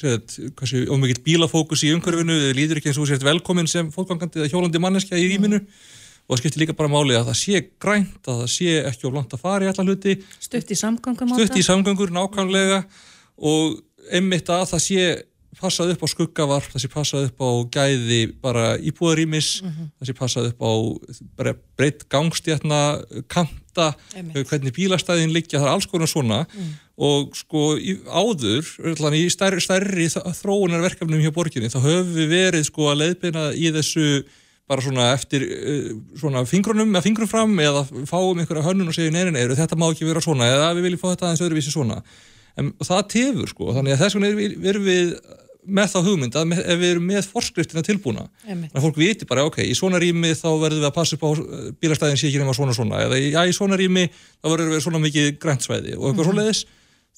segð, hversu, of mikil bílafókus í umhverfinu, þið líður ekki eins og sért velkomin sem fólkvangandi eða hjólandi manneskja í rýminu og það skiptir líka bara máli að það sé grænt, að það sé ekki of langt að fara í alla hluti. Stutt í samgangum stutt í samgöngur nákvæmlega. Og einmitt að það sé passað upp á skuggavarp, það sé passað upp á gæði bara íbúðarýmis það sé passað upp á breytt gangstjætna, kanta Einmitt. hvernig bílastæðin liggja, það er alls konar svona. Og sko áður, í stærri, stærri þróunarverkefnum hjá borginni, þá höfum við verið sko að leiðbeina í þessu bara svona eftir uh, svona fingrunum, eða fingrum fram eða fáum einhverja hönnun og segja neina neyru, þetta má ekki vera svona eða við viljum fá þetta aðeins öðruvísi svona. En það tefur sko, þannig að þess vegna erum við, með þá hugmynd að með, ef við erum með forskriftina tilbúna þannig að fólk viti bara, ok, í svona rými þá verðum við að passa upp á uh, bílastæðin sé ekki nema svona svona. Eða já, í svona rými þá verður við svona mikið græntsvæði og eitthvað svoleiðis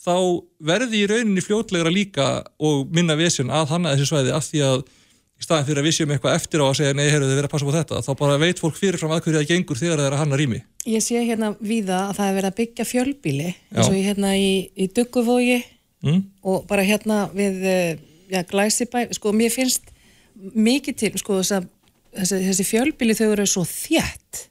þá verði í rauninni fljótlegra líka og minna vesjun að hanna þessi svæði af því að í staðin fyrir að við séum eitthvað eftir á að segja nei, heyrðu þið verið að passa á þetta, þá bara veit fólk fyrirfram að hverju það gengur þegar það er að hanna rými. Ég sé hérna víða að það er verið að byggja fjölbíli eins og hérna í, í Dugguvógi Mm? og bara hérna við eh, já, Glæsibæ, sko mér finnst mikið til, sko þess að þessi, þessi fjölbíli þau eru svo þjætt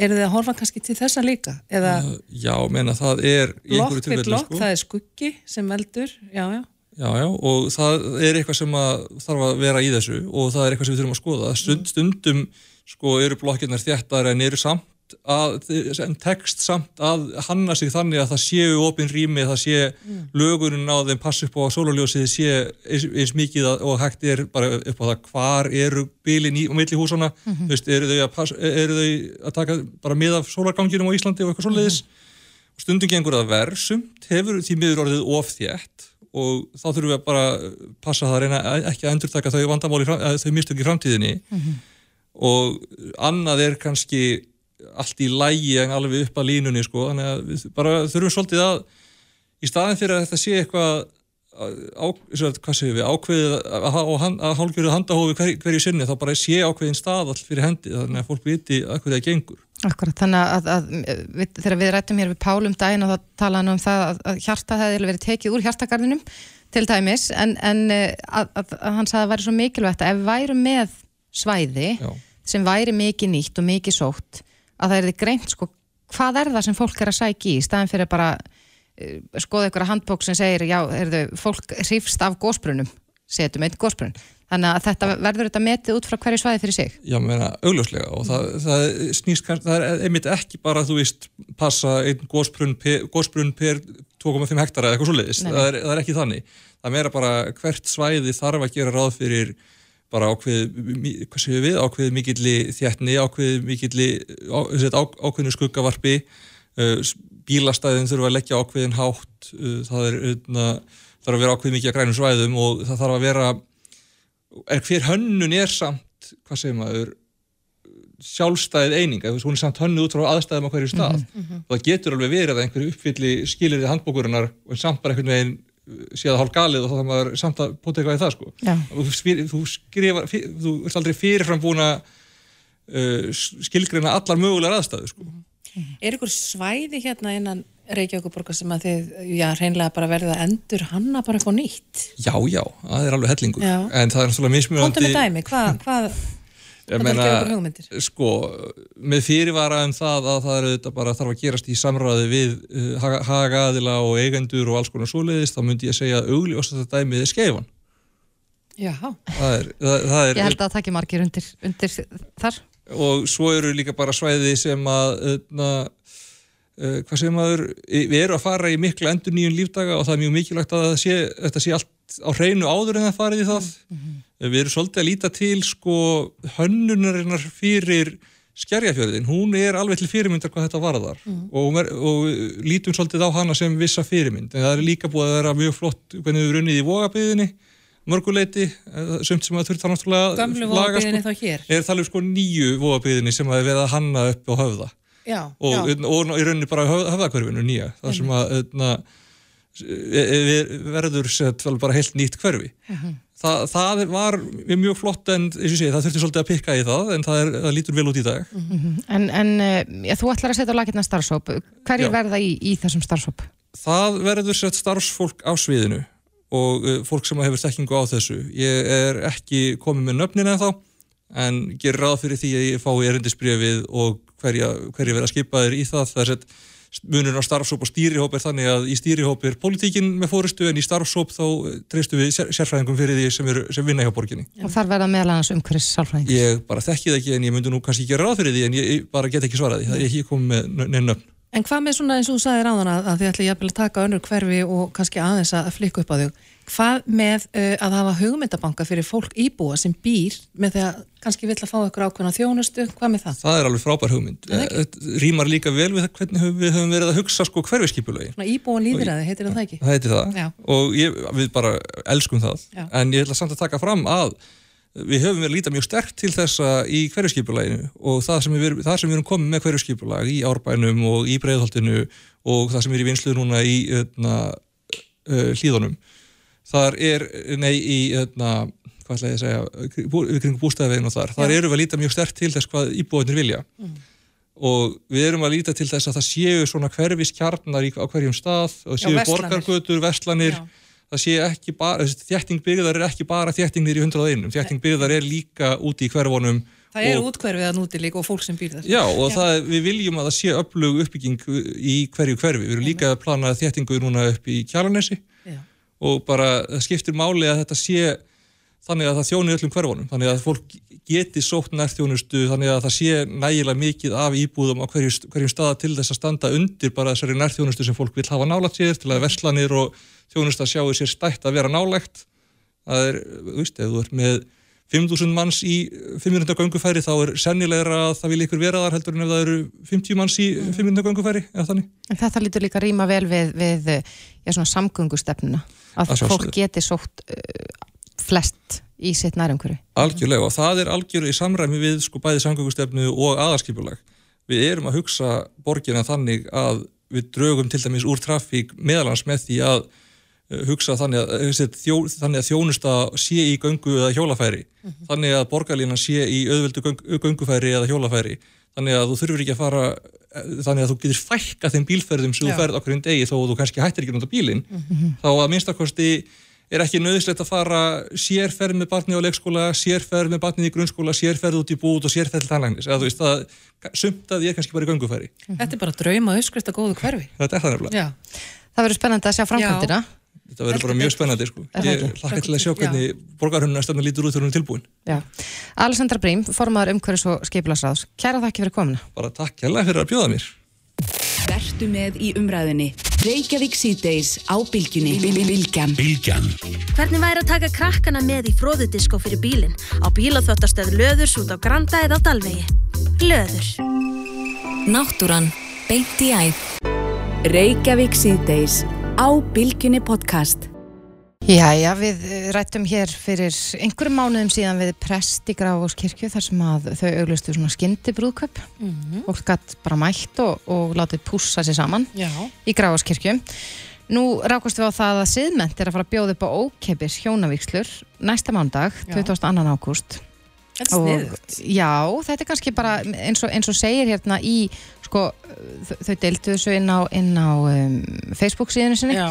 eru þið að horfa kannski til þessa líka eða Já, menna það er í lokk einhverju við tilfelli, lokk, sko. það er skuggi sem veldur, já, já Já, já, og það er eitthvað sem að þarf að vera í þessu og það er eitthvað sem við þurfum að skoða. Stund, stundum sko eru blokkirnar þjættar en eru samt að, en text samt að hanna sig þannig að það séu opin rými, það sé lögunin á þeim passi upp á að sólarljósið sé eins, eins mikið að, og hægt er bara upp á það hvar eru bílin í og milli húsana, Mhm. þú veist, eru þau, að pass, eru þau að taka bara mið af sólarganginum á Íslandi og eitthvað svoleiðis? Og stundum gengur það verð, sumt hefur því miður orðið ofþjætt og þá þurfum við að bara passa það að reyna ekki að endurtaka þau vandamáli, þau mistök í framtíðinni. Og annað er kannski allt í lægi en alveg upp að línunni sko, þannig að við bara þurfum svolítið að í staðin fyrir að þetta sé eitthvað á, hvað segir við, ákveðið að, að, að, að hálfgjörðu handahófi hver, hverju sinni þá bara sé ákveðin stað all fyrir hendi þannig að fólk viti að hverju það gengur Akkurat, þannig að, að við, þegar við rættum hér við Pálum daginn og þá talaði hann um það að, að hjarta hefði verið tekið úr hjartagarðinum til dæmis en, en eh, að, að, hann sagði að það væri svo mikilvægt að ef við værum með svæði Já. sem væri mikið nýtt og mikið sótt að það er þið greint sko hvað er það sem fólk er að sækja í staðin fyrir bara skoða ykkur að handbók sem segir já, þau, fólk hrifst af gósbrunum setjum einn gósbrun þannig að þetta verður þetta metið út frá hverju svæði fyrir sig Já, meina, augljóslega og það, það snýst kannski, það er einmitt ekki bara, þú veist, passa einn gósbrunn per, gósbrunn per 2,5 hektara eða eitthvað svo leiðis, Nei, nei. það, er- það er ekki þannig. Það meira bara hvert svæði þarf að gera ráð fyrir bara ákveð, hvað séu við, ákveð mikilli þjættni, ákveð mikilli, ákveðinu skuggavarpi, uh, bílastæðin þurfa að leggja ákveðin hátt, uh, það er, uh, þarf að vera ákveð mikið að grænum svæðum og það þarf að vera er hver hönnun er samt hvað segir maður sjálfstæðið eininga, þú veist, hún er samt hönnuð út frá aðstæðum á hverju stað. Og það getur alveg verið að einhverju uppfylli skilirði handbókurinnar og samt bara einhvern veginn uh, sé það hálf galið og þá þarf maður samt að pota eitthvað í það sko. Og þú, spyr, þú skrifar, þú ert aldrei fyrirfram búin að uh, skilgreina allar mögulegar aðstæðu sko Er ykkur svæði hérna innan Reykjavíkuborgar sem að þið, já, reynlega bara verðið að endur hanna bara eitthvað nýtt? Já, já, það er alveg hellingur Já. en það er náttúrulega mismunandi Kontum með dæmi, hvað, hvað, Ég Þetta er meina, ekki okkur hugmyndir. sko, með fyrirvara um það að það er auðvitað bara þarf að gerast í samræði við uh, hagaðila og eigendur og alls konar svoleiðist, þá myndi ég segja að augljóst að þetta dæmið er skeifan. já, Það er, það, það er, Ég held að það takki margir undir, undir þar og svo eru líka bara svæði sem að na, uh, hvað sem aður við erum að fara í mikla endur nýjum lífdaga og það er mjög mikilvægt að sé, þetta sé allt á hreinu áður en það farið í það. Mm -hmm. við erum svolítið að líta til sko hönnunarinnar fyrir skerjafjörðin, hún er alveg til fyrirmyndar hvað þetta varðar. Mm. og, og lítum svolítið á hana sem vissa fyrirmynd. En það er líka búið að vera mjög flott hvernig við runnið í vogabiðinni mörguleiti, eh, sumt sem að þurft það náttúrulega Gamlu vogabiðinni þá hér. Er talið sko nýju vogabiðinni sem að við að hanna upp á höfða? Já, og, já. og, og í rauninni bara höfðakverfinu nýja, það sem að öðna, e- e- verður sett bara heilt nýtt hverfi. Uh -huh. Þa, það var mjög flott en sé, það þurfti svolítið að pikka í það en það, er, það lítur vel út í dag. Mm -hmm. En, en eh, já, þú ætlar að setja á lakirna starfsóp hverju verða í, í þessum starfsóp? Það verður sett starfsfólk á sviðinu og uh, fólk sem hefur stekkingu á þessu ég er ekki komið með nöfnin en þá en gerir ráð fyrir því að ég fái erindisbrjöfið og hverja, hverja verða skipaðir í það það er sett munur á starfsóp og stýrihóp er þannig að í stýrihóp er politíkin með fórustu en í starfsóp þá treystu við sér, sérfræðingum fyrir því sem, er, sem vinna hjá borginni. Og þar verða meðal annars umhverfis sálfræðing? Ég bara þekki það ekki en ég myndi nú kannski ekki ráð fyrir því en ég bara get ekki svaraði, það En hvað með svona eins og þú sagði ráðan að, að þið ætli jafnvel að taka önnur hverfi og kannski aðeins að flikka upp á þau. Hvað með uh, að hafa hugmyndabanka fyrir fólk íbúa sem býr með því að kannski vill að fá ykkur ákveðna þjónustu, hvað með það? Það er alveg frábær hugmynd. Rýmar líka vel við það hvernig við höfum verið að hugsa sko hverfiskipulagi. Íbúan líðræði, heitir það ekki? Það heitir það Já. og ég, við bara elskum það. Já. En ég ætla samt að taka fram að við höfum verið að líta mjög sterkt til þessa í hverjuskipulaginu og það sem, við, það sem við erum komið með hverjuskipulag í árbænum og í breiðholtinu og það sem er í vinslu núna í öðna, uh, hlýðunum þar er, nei í öðna, hvað ætla ég að segja bú, við kringum bústæðveginn og þar, þar Já. erum við að líta mjög sterkt til þess hvað íbúinir vilja Mm. og við erum að líta til þess að það séu svona hverfiskjarnar á hverjum stað og Já, séu verslanir. borgargötur, verslanir Já. Það sé ekki bara, þjætting byggðar er ekki bara þjættingnir í 101, þjætting byggðar er líka úti í hverfunum Það er og, útkverfið að núti líka og fólk sem býr þar. Já, og Það, við viljum að það sé öflug uppbygging í hverju hverfi, við erum líka að plana þjættingu núna upp í Kjalanesi Já. og bara það skiptir máli að þetta sé þannig að það þjóni öllum hverfunum, þannig að fólk geti sótt nærþjónustu, þannig að það sé nægilega mikið af íbúðum á hverju, hverjum staða til þess að standa undir bara þessari nærþjónustu sem fólk vil hafa nálægt sér til að verslanir og þjónusta sjáu sér stætt að vera nálægt það er, þú veist, ef þú ert með 5.000 manns í 500 göngufæri þá er sennilegra að það vil ykkur vera þar heldur en ef það eru 50 manns í 500 göngufæri eða þannig. En þetta lítur líka rýma vel við, við já, svona samgöngustefnuna að fólk geti sótt uh, flest í sitt nærumhverju. Algjörlega og það er algjörlega í samræmi við sko bæði samgöngustefnu og aðarskipulag. Við erum að hugsa borgina þannig að við draugum til dæmis úr trafík meðalans með því að hugsa þannig að, þessi, þjó, þannig að þjónusta sé í göngu eða hjólafæri þannig að borgarlínan sé í auðveldu göng, göngufæri eða hjólafæri þannig að þú þurfur ekki að fara eh, þannig að þú getur fækka þeim bílferðum sem Já. þú ferð okkur einn degi þó að þú kannski hættir ekki að nota bílinn þá að minnstakosti er ekki nöðislegt að fara sérferð með barni á leikskóla, sérferð með barnið í grunnskóla, sérferð út í bút og sérferð til tannlægnis, eða þú veist að sumt að ég er kannski bara í göngufæri. Þetta er bara drauma uppskrift að góðu hverfi. Þetta er það nefnilega. Já. Það verður spennandi að sjá framkvæmdina. Þetta verður bara mjög spennandi sko. Ég hlakka til að sjá hvernig borgarhunna stefna lítur út þegar hún er tilbúin. Já. Alessandra Brím, formaður umhverfis og skipularsráðs. Kæra þakki fyrir komuna. Bara takk hérlega fyrir að bjóða mér. Vertu með í umræðinni. Reykjavík síðdeis á bylgjunni. Bylgjan. Bylgjan. Hvernig væri að taka krakkana með í fróðudisko fyrir bílinn á bílaþvöttastöð Löðurs út á Granda eða á Dalvegi? Löður. Náttúran. Beint í æð. Reykjavík síðdeis á bylgjunni podcast. Jæja, við eh, rættum hér fyrir einhverjum mánuðum síðan við prest í Grafáskirkju þar sem að þau auglustu svona skyndi brúðköp. Fólk gætt bara mætt og, og látið pússa sér saman Já. í Grafáskirkju. Nú rákust við á það að siðment er að fara að bjóða upp á ókeppis hjónavíkslur næsta mándag, Já. 22. ágúst. Þetta er sniðugt. Já, þetta er kannski bara eins og, eins og segir hérna í sko, þau- deildu þessu inn á, inn á um, Facebook síðinu sinni Já.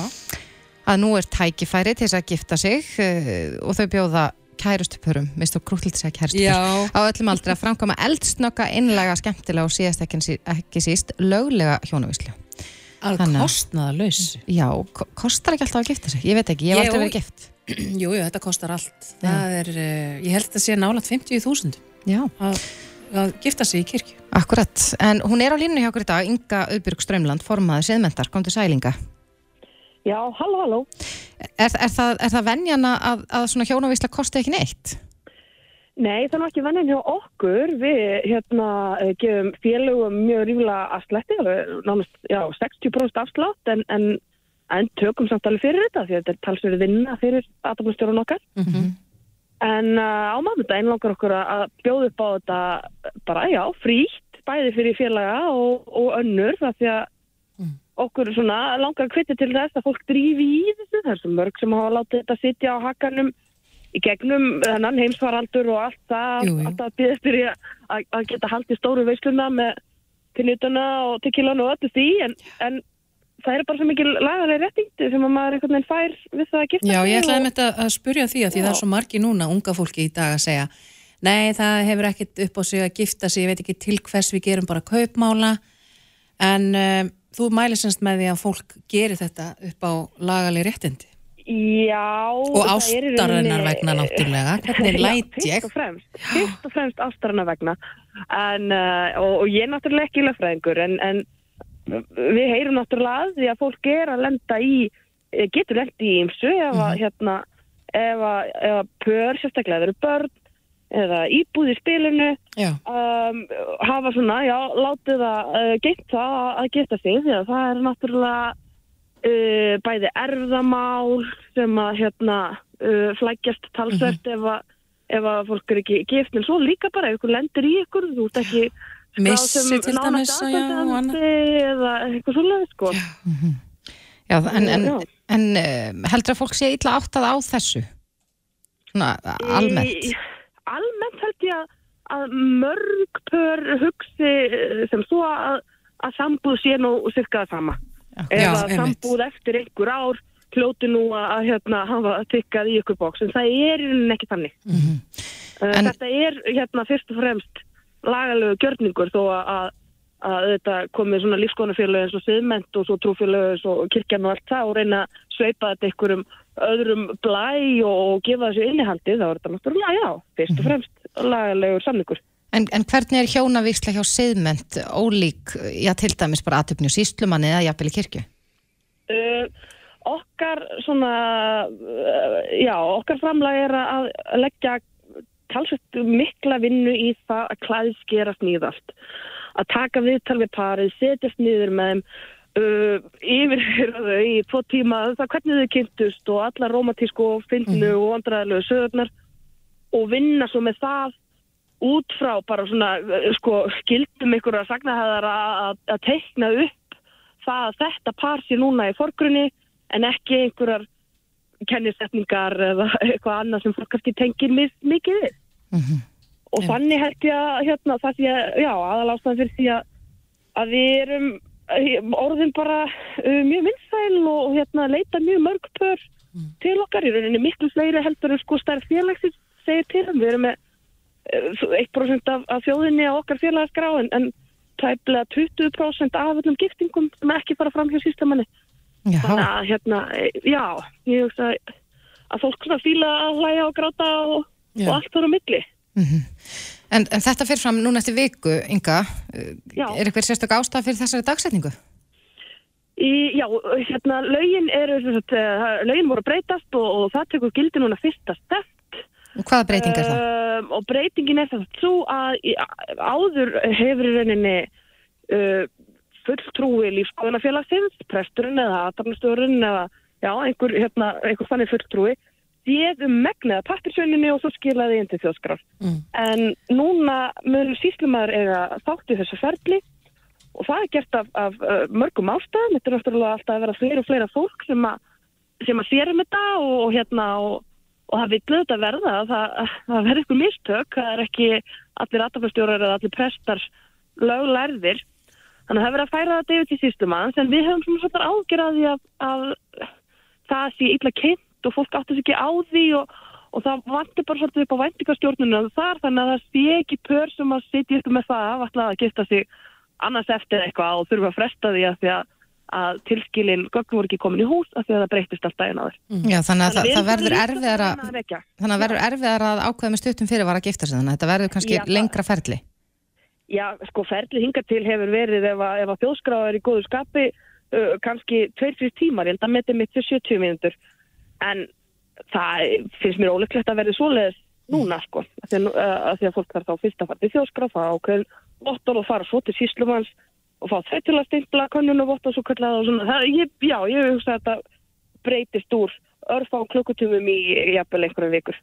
að nú er tækifæri til þess að gifta sig uh, og þau bjóða kærustupurum, minnst þú krútlilt að segja kærustupur Já. á öllum aldrei að framkoma eldsnögga, innlega, skemmtilega og síðast ekki, ekki síst löglega hjónavíslu. Að- kostnaða laus. Já, ko- kostar ekki alltaf að gifta sig, ég veit ekki, ég hef aldrei verið gift. Jú, jú, þetta kostar allt. Það er, uh, ég held að sé nálat 50.000 Já, að að gifta sig í kirkju. Akkurat, en hún er á línu hjá okkur í dag, Inga Auðbjörg Strömland, formaði siðmentar, kom til sælinga. Já, halló, halló. Er, er, það, er það venjana að, að svona hjónavísla kosti ekki neitt? Nei, það er nú ekki vennin hjá okkur. Við hérna eh, gefum félögum mjög rífilega afslætti, alveg nánast, já, 60% afslátt, en, en, en tökum samt alveg fyrir þetta, því að þetta er talsverið vinna fyrir aðdæmastjórun okkar. En uh, á mánudaginn langar okkur að að bjóða upp á þetta bara, já, frítt, bæði fyrir félaga og, og önnur, það því að okkur svona langar að kvita til þess að fólk drífi í þessu, það er svo mörg sem hafa látið þetta sitja á hakanum í gegnum þennan heimsvaraldur og allt það, Jú, jú. alltaf býðast fyrir að, að geta haldið stóru veisluna með pinnutuna og tequilanu og öllu því, en, en það er bara svo mikil lagalega réttingti sem að maður einhvern veginn fær við það að gifta Já, sig ég ætlaði með þetta að spurja því að því Já. það er svo margi núna, unga fólki í dag að segja Nei, það hefur ekkit upp á sig að gifta sig, ég veit ekki til hvers við gerum bara kaupmála en um, þú mælir semst með því að fólk gerir þetta upp á lagaleg réttindi Já. og ástarinnar vegna náttúrulega, hvernig læt Já, ég? fyrst og fremst, fyrst og fremst ástarinnar vegna en, uh, og, og ég er náttúrulega ekki lögfræðingur en, en við heyrum náttúrulega að því að fólk er að lenda í eh, getur lenda í ymsu ef að hérna ef að, að pör, sérstaklega eru börn eða íbúð í spilinu. Um, hafa svona, já, látið það uh, geitt það að- að geta sig því að það er náttúrulega uh, bæði erfðamál sem að hérna uh, flækjast talsvert ef, að, ef að fólk er ekki gift en svo líka bara ef ykkur lendir í ykkur þú ert ekki Missi til dæmis, já, og annað. aðstandandi eða eitthvað svoleiðis sko Já, en, en, Já. en uh, heldur að fólk sé illa áttað á þessu? Svona almennt? Í, almennt held ég að, að mörg pör hugsi eh, sem svo að, að sambúð sé nú cirka það sama. Einmitt. sambúð eftir einhver ár hljóti nú að, að hérna, hafa tikkað í ykkur bóks, en það er ekki þannig. Mhm. Uh, En- Þetta er hérna fyrst og fremst lagalegu gjörningur þó að, að, að þetta komið svona lífskonafélög eins og siðment og svo trúfélög eins og kirkjan og allt það og reyna að sveipa þetta einhverjum öðrum blæ og, og gefa þessu innihaldi þá er þetta náttúrulega, já, fyrst og fremst lagalegur samningur. En, en hvernig er hjónavísla hjá siðment ólík, já til dæmis bara aðtöfni og síslumanni eða jafnvel í kirkju? Uh, okkar svona, uh, já, okkar framlag er að leggja talsveit mikla vinnu í það að klæðskera sníðast. Að taka viðtal við parið, setjast niður með þeim, uh, yfirhyrða þau í tvo tíma, það hvernig þau kynntust og alla romantísku og fyndinu og vandræðilegu sögurnar og vinna svo með það út frá bara svona, uh, sko, skildum ykkur að sagna að, að, teikna upp það að þetta par sé núna í forgrunni en ekki einhverjar kennisetningar eða eitthvað annað sem fólk kannski tengir mikið við. Og Já. þannig held ég að hérna, það sé, já, aðalástæðan fyrir því að, að við erum orðin bara uh, mjög vinsæl og hérna, leita mjög mörg pör til okkar. Í rauninni miklu fleiri heldur en sko stærð félagsins segir til. um. Við erum með eh, 1% af, af þjóðinni á okkar félagaskrá en, en tæplega 20% af öllum giftingum sem ekki fara fram hjá sístamanni. Þannig að hérna, já, ég hugsa að fólk svona fíla að hlæja og gráta og, Já. og allt þar á milli. en, en þetta fyrir fram núna eftir viku, Inga, uh, Já. er eitthvað sérstök ástæða fyrir þessari dagsetningu? Í, já, hérna, lögin eru, eh, lögin voru breytast og, og það tekur gildi núna fyrsta stefn. Og hvaða breyting er það? Um, og breytingin er þess að svo að áður hefur í rauninni uh, fulltrúi lífskoðunafélagsins, presturinn eða aðtarnastjórun eða já, einhver, hérna, einhver þannig fulltrúi séð um megniða pappirsönninni og svo skilaði inn til þjóðskrar. Mm. En núna mun síslumæður eiga þátt í þessu ferli og það er gert af, af uh, mörgum ástæðum. Þetta er náttúrulega alltaf að vera fleira og fleira fólk sem að, sem að sér um þetta og, og hérna og, og það vill auðvitað verða að það, það verður ykkur mistök. Það er ekki allir aðtafastjórar eða allir prestar löglærðir. Þannig að það er verið að færa þetta yfir til sístumanns en við höfum svona svona ágjörði að, að það sé illa kynnt og fólk áttur sig ekki á því og, og það vantir bara svolítið upp á væntingastjórnunum þar þannig að það sé ekki pör sem að sitja upp með það að alltaf að gifta sig annars eftir eitthvað og þurfa að fresta því að því að, að tilskilin gögn voru ekki komin í hús af því að það breytist alltaf einn aður. Já, þannig að það, við það verður erum erfiðara að þannig að verður erfiðara að ákveða með stuttum fyrir var að gifta sig þannig að þetta verður kannski Já, lengra ferli. Já, sko, ferlið hinga til hefur verið ef að, ef að þjóðskráð er í góðu skapi uh, kannski 2-3 tímar, ég held að metið mitt fyrir 70 mínútur en það finnst mér óleiklegt að verði svoleiðis núna, sko, að því að, uh, að því að fólk þarf þá fyrst að fara til þjóðskráð, fá ákveðin vottor og fara svo til síslumanns og fá þau til að stimpla könnun og vottor svo kallað og svona, það, ég, já, ég hugsa að þetta breytist úr örfá klukkutumum í jafnvel einhverjum vikur.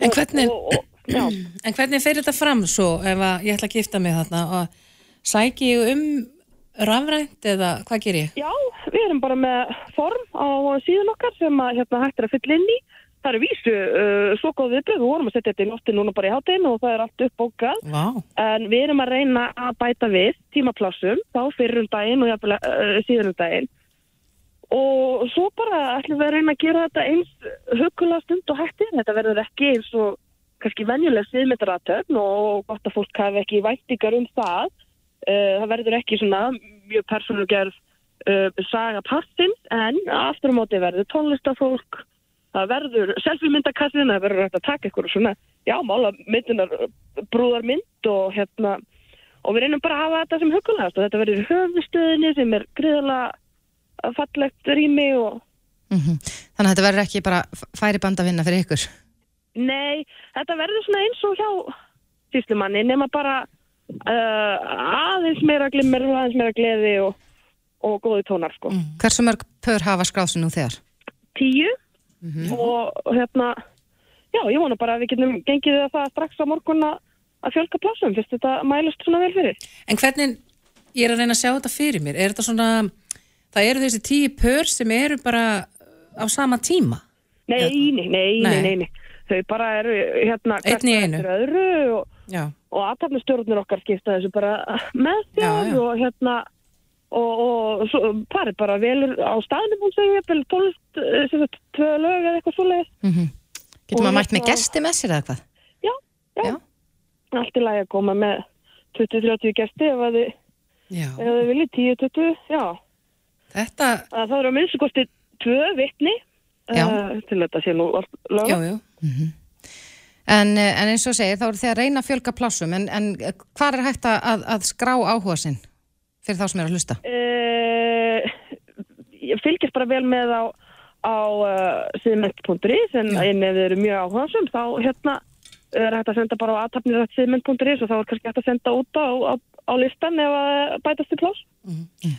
En hvernig, Og, og, já. en hvernig fer þetta fram svo ef að ég ætla að gifta mig þarna og sæki ég um rafrænt eða hvað ger ég? Já, við erum bara með form á síðan okkar sem að hérna, hægt er að fylla inn í. Það eru vísu uh, svo góð viðbröð, við vorum að setja þetta í nótti núna bara í hátinn og það er allt uppbókað. Vá. En við erum að reyna að bæta við tímaplássum, þá fyrir um daginn og uh, síðan um daginn. Og svo bara ætlum við að reyna að gera þetta eins hugulega stund og hættir. Þetta verður ekki eins og kannski venjuleg sviðmyndaratöfn og gott að fólk hafi ekki væntingar um það. Uh, það verður ekki svona mjög persónugerð uh, saga passins en aftur á móti verður tónlistafólk, það verður selfie-myndakassin, það verður hægt að taka eitthvað svona, já, mála myndinar brúðarmynd og hérna og við reynum bara að hafa þetta sem hugulegast og þetta verður höfustöðinni sem er gríðalega fallegt rými og Mm Þannig að þetta verður ekki bara færi band að vinna fyrir ykkur. nei, þetta verður svona eins og hjá síslumanni nema bara uh, aðeins meira glimmer og aðeins meira gleði og, og góði tónar sko. Hversu mörg pör hafa skráð sig nú þegar? Tíu og hérna já, ég vona bara að við getum gengið það strax á morgun að fjölka plásum, fyrst þetta mælust svona vel fyrir. En hvernig, ég er að reyna að sjá þetta fyrir mér, er þetta svona, það eru þessi tíu pör sem eru bara á sama tíma? Nei, nei, nei, nei, Nei. Þau bara eru hérna einu. eftir öðru og, Já. Og aðtapnustjórnir okkar skipta þessu bara með þjóð og hérna og, og svo, parið bara velur á staðnum hún segja, vel sem sagt, tvö lög eða eitthvað svoleiðis. Mm Getur Og maður mætt með hérna- gesti með sér eða hvað? Já, já. Já. Allt í lagi að koma með 20-30 gesti ef að þið, viljið 10-20, já. Þetta, Að það eru að minnstu kosti tvö vitni Já. uh, til þetta sé nú lög. já, já. En, eh, en eins og segir, þá eru þið að reyna að fjölga plássum, en, en hvað er hægt að, að, skrá áhuga sinn fyrir þá sem eru að hlusta? Uh, ég fylgist bara vel með á, á uh, síðment.is en en ef þið eru mjög áhugaðsum þá hérna er hægt að senda bara á aðtapnir.síðment.is og þá er kannski hægt að senda út á, á, á listan ef að bætast til pláss.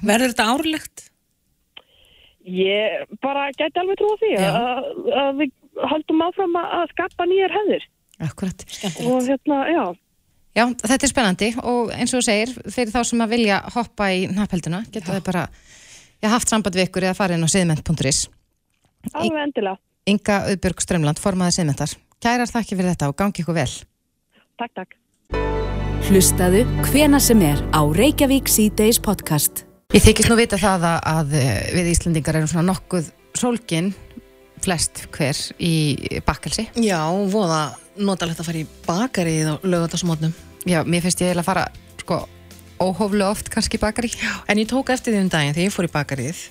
Verður þetta árlegt? Ég bara gæti alveg trúa því Já. að, að við haldum áfram að, að skapa nýjar hefðir Akkurat. og hérna, já. Já, þetta er spennandi og eins og þú segir, fyrir þá sem að vilja hoppa í nappelduna, geta þau bara já, haft samband við ykkur eða farið inn á siðment.is. Alveg endilega. Inga Auðbjörg Strömland, formaði siðmentar. Kærar þakki fyrir þetta og gangi ykkur vel. Takk, takk. Hlustaðu hvena sem er á Reykjavík C-Days podcast. Ég þykist nú vita það að, að eh, við Íslandingar erum svona nokkuð sólgin flest hver í bakkelsi. Já, voða notalegt að fara í bakarið á lögatarsmótnum. Já, mér finnst ég að fara sko óhóflega oft kannski í bakari. En ég tók eftir því um daginn þegar ég fór í bakarið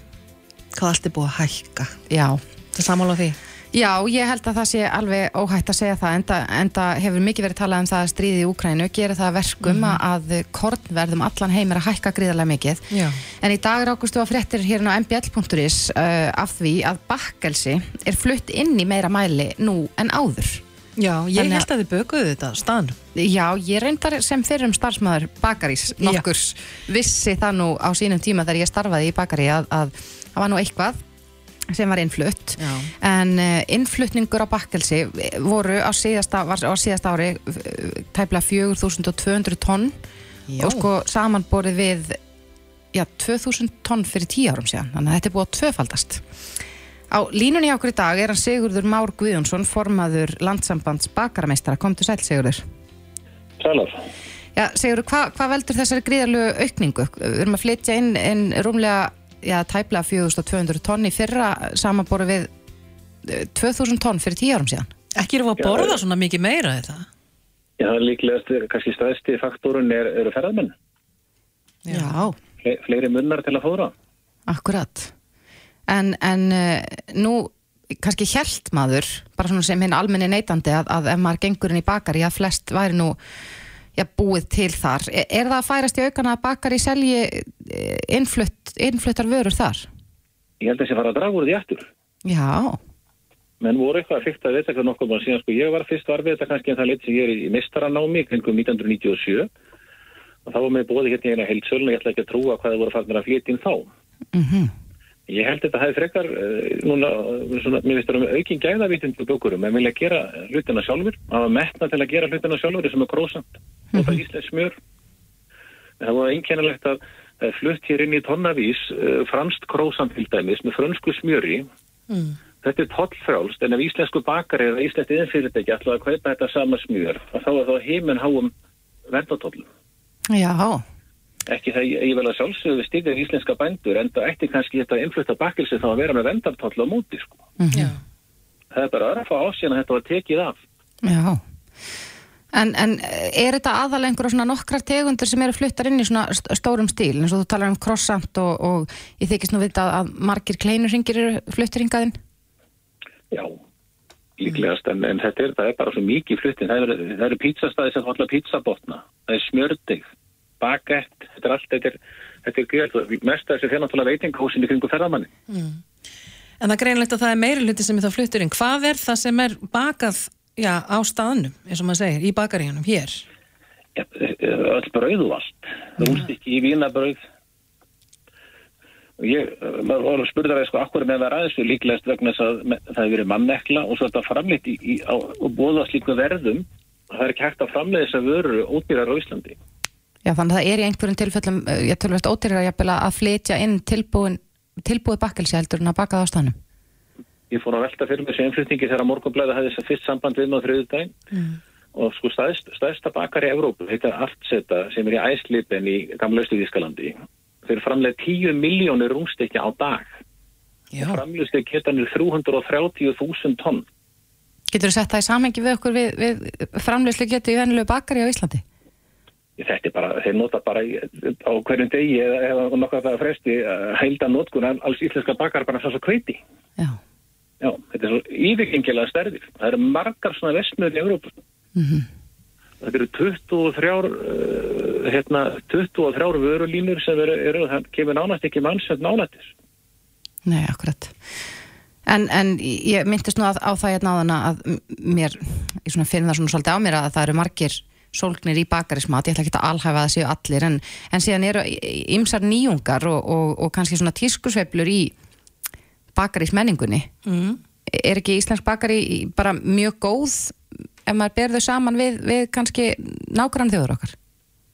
hvað allt er búið að hækka. Já. Það samála því. Já, ég held að það sé alveg óhætt að segja það enda, enda hefur mikið verið talað um það að stríði í Úkrænu gera það að verkum Mhm. að kornverðum allan heim er að hækka gríðarlega mikið Já. en í dag rákustu á fréttir hérna á mbl.is uh, af því að bakkelsi er flutt inn í meira mæli nú en áður Já, ég Þannig held að þið bökuðu þetta á staðnum. Já, ég reyndar sem fyrrum starfsmæður bakarís Já. nokkurs vissi það nú á sínum tíma þegar ég starfaði í bakari að, að það var nú eitthvað sem var innflutt Já. en uh, innflutningur á bakkelsi voru á síðasta, var á síðasta ári uh, tæplega 4200 tonn Já. og sko samanborið við já, 2000 tonn fyrir 10 árum síðan þannig að þetta er búið að tvöfaldast Á línunni hjá okkur í dag er hann Sigurður Már Guðjónsson formaður landsambands bakarameistara kom til sæl Sigurður Sælar. Já, Sigurður, hvað hva veldur þessari gríðarlegu aukningu? Við erum að flytja inn, inn rúmlega, já, tæplega 4200 tonn í fyrra samanboru við eh, 2000 tonn fyrir 10 árum síðan. Ekki við að borða svona mikið meira þetta. Já, það er líklegast, kannski stæðsti faktorun er, eru ferðarmenn. Já, Fle, fleiri munnar til að fóra. akkurat. En, en uh, nú, kannski hjælt maður, bara svona sem hinn almenni neytandi að, að ef maður gengur inn í bakari að flest væri nú já, búið til þar. Er, er það að færast í aukana að bakar í selji innflutt, innfluttar vörur þar? Ég held að þessi fara að draga úr því aftur. Já, menn voru eitthvað að fyrta að vita hvað nokkuð maður síðan sko ég var fyrst við þetta kannski en það lit sem ég er í mistaranámi kringum 1997 og þá var mér bóði hérna eina heilsölun og ég ætla ekki að trúa hvað það voru fagnir að flytja inn þá mhm, ég held þetta hafi frekar uh, núna, svona, mér finnst það um aukin gæðavítin til bökurum, en vilja gera hlutina sjálfur hafa metna til að gera hlutina sjálfur sem er krósant, og það íslensk smjör. Það var einkennilegt að það er flutt hér inn í tonnavís uh, franst krósant til dæmis með frönsku smjöri. Mm. Þetta er tollfrálst en ef íslensku bakari eða íslensku yðinfyrirtæki ætlaði að kaupa þetta sama smjör að þá er þá heiminn háum verðatollum. já, Ekki það ég, vel að sjálfsögðu við styrir íslenska bændur en það ætti kannski þetta innflutta bakilsi þá að vera með vendartoll á móti sko. Já. Það er bara að fá ásíðan að þetta var tekið af. já. En, en er þetta aðalega einhverja svona nokkrar tegundur sem eru fluttar inn í svona st- stórum stíl eins og þú talar um croissant og, og ég þykist nú vita að margir kleinurringir eru fluttir hingaðinn? Já, líklegast en, en þetta er, það er bara svo mikið fluttin. Það eru, það eru pizzastæði sem falla pizzabotna. Það er smjördig, bagett, þetta er allt, þetta er, þetta er greiðalt. Mest af þessi fyrir náttúrulega veitinghásinni kringu ferðamanni. En það er greinlegt að það er meiri hluti sem er þá fluttur inn. Hvað er það sem er bakað já, á staðnum, eins og maður segir, í bakaríunum hér? Ja, öll brauð og allt. Rústikki í vínabrauð. Og ég, eh, maður var að spurða það sko, akkur með það við líklegast vegna þess að það hefur verið mannekla og svo er þetta framleitt í, í, á, og bóða slíku verðum. Það er ekki hægt að framleiða þess að vöru ódýrar á Íslandi. Já, þannig að það er í einhverjum tilfellum, uh, ég tölvist ódýrar jafnvel að flytja inn tilbúin, tilbúið bakkelsi heldur en að baka það á staðnum. Ég fór að velta fyrir mig sem innflutningi þegar morgunblæði hafði þess að fyrst samband við með á þriðudaginn og sko stæðst, stæðsta bakar í Evrópu heitir Artseta sem er í Æslipen í gamla Östuðískalandi þeir framlega 10 miljónir rúmstekja á dag. Framlega getanir 330.000 tonn. Getur þú sett það í samhengi við okkur við, við framleyslu getur í venilegu bakari á Íslandi? Þetta er bara, þeir nota bara á hverjum degi eða, eða nokkað það fresti heilda notkun af alls íslenska bakar bara svo kveiti Já. Já, þetta er svo yfirgengilega stærðir það eru margar svona vestmjöður í Evrópu Mhm. þetta eru 23 uh, hérna, 23 vörulínur sem eru, eru það kemur nánast ekki mannsend nálættis Nei, akkurat. En, en ég myndist nú að, á það hérna áðan að mér, ég svona finn það svona svolítið á mér að það eru margir sólgnir í bakarismat, ég ætla ekki að alhæfa að það séu allir, en, en síðan eru ymsar nýjungar og, og, og kannski svona tískusveiflur í bakarismenningunni. Mm. Er ekki íslensk bakari bara mjög góð ef maður ber þau saman við, við kannski nágrann þjóður okkar?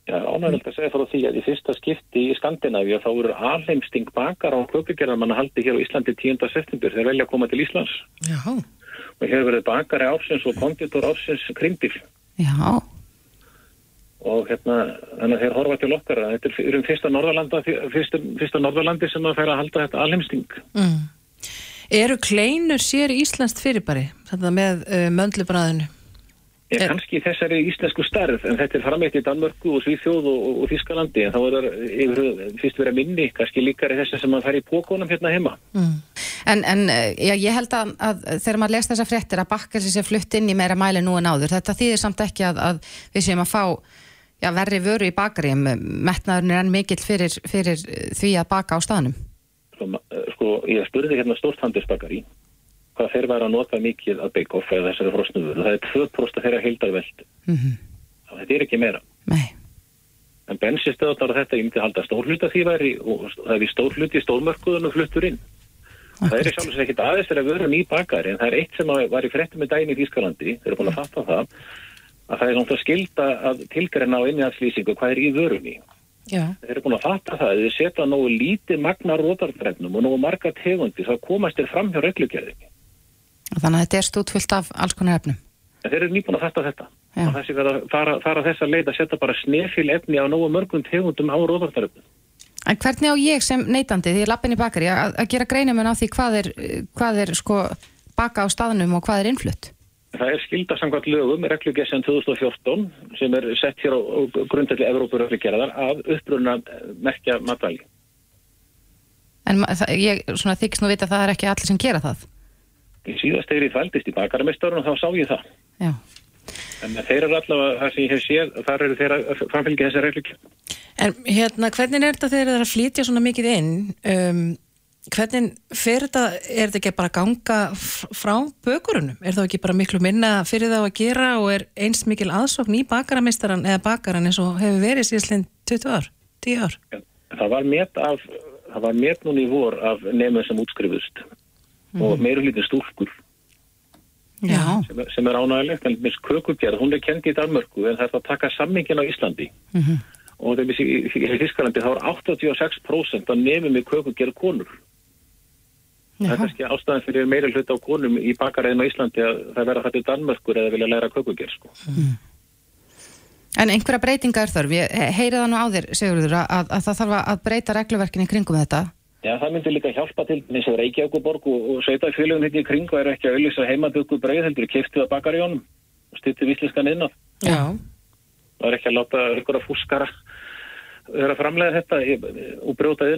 Já, ánægilegt að segja frá því að í fyrsta skipti í Skandinavíu þá eru alheimsting bakar á klökugerðar haldi hér á Íslandi 10. september þeir velja að koma til Íslands Já. og hér verið bakari ársins og konditor ársins krimdil Já, og hérna, þannig að þeir horfa til okkar að þetta er um fyrsta Norðalanda fyrsta, fyrsta Norðalandi sem að færa að halda þetta alheimsting Mm. Eru kleinur sér íslenskt fyrirbæri, þetta með uh, möndlubræðinu? Ég Er- kannski í þessari íslensku starf en þetta er framleitt í Danmörku og Svíþjóð og, og, og Þískalandi en þá er það fyrst vera minni kannski líkari þessi sem að fara í pókonum hérna heima Mm. En, en eh, já, ég held að, að þegar maður les þessa fréttir að bakkelsi sé flutt inn í meira mæli nú en áður, þetta þýðir samt ekki að, að við séum að fá já, verri vöru í bakaríum, metnaðurinn er enn mikill fyrir, fyrir því að baka á staðnum. sko, eh, sko ég spurði hérna stórt handelsbakari hvað þeir væri að nota mikið að bake-off eða þessari frosnuvöru það er 2% þeirra heildarveld Mm þetta er ekki meira. Nei, en bensinstöðunar og þetta ég myndi halda stórhluta því væri og það er í stórhluti í stórmörkuðunum fluttur inn. Það er í sjálf og sér ekkit aðeins þegar vöru ný bakari en það er eitt sem var í fréttum með dæmi í Þýskalandi þeir eru búin að fatta það að það er náttúrulega skilda að tilgreina á innihaldslýsingu hvað er í vörunni Já. þeir eru búin að fatta það að þið setja nógu lítið magna rótarbrennum og nógu marga tegundi þá komast þeir fram hjá reglugjörðinni þannig að þetta er stútfullt af alls konar efnum. en þeir eru nýbúin að fatta þetta og þessi verða að fara, fara þessa leið að setja bara snefil efni á nógu mörgum tegundum á rótarbrennum En hvernig á ég sem neytandi, því ég lappin í bakari, að, að gera greinamun á því hvað er, hvað er sko baka á staðnum og hvað er innflutt? Það er skilda samkvæmt lögum, reglugessan 2014 sem er sett hér á, á grundalli Evrópur reglugerðar að uppruna merkja matvæli. En ég svona, þykist nú vita að það er ekki allir sem gera það. Í síðast þegar ég þvældist í bakaramestarun og þá sá ég það. Já. En þeir eru allavega, það sem ég hef séð, þar eru þeir að framfylgja þessar reglur. En hérna, hvernig er þetta þegar þeir eru að flytja svona mikið inn? Um, hvernig fer þetta, er þetta ekki bara að ganga frá bökurunum? Er það ekki bara miklu minna fyrir þá að gera og er eins mikil aðsókn í bakaramistaran eða bakaran eins og hefur verið síðan 20 ár, 10 ár? Það var met af, það var met núna í vor af nefnum sem útskrifust og meira hlítið stúlkur Já. sem, er- sem er ánægilegt, en mis kökugerð, hún er kendi í Danmörku en það er það að taka sammingin á Íslandi og það er í, í, í Þískalandi þá er 86% af nefnum í kökugerð konur. Það er kannski ástæðan fyrir meira hluta á konum í bakaræðin á Íslandi að það verða þetta í Danmörkur eða vilja læra kökugerð sko. En einhverja breytinga er þörf, ég heyri það nú á þér, Sigurður, að, að það þarf að breyta regluverkinni kringum þetta. Já, það myndi líka hjálpa til eins og Reykjavíkuborg og, og sveitafélagum hérna í kring og er ekki að auðvisa heimaböku breið heldur kiftið að bakar í honum og stýttið vísliskan inn á. Já. Það er ekki að láta ykkur að fúskara vera framlega þetta í- og brjóta.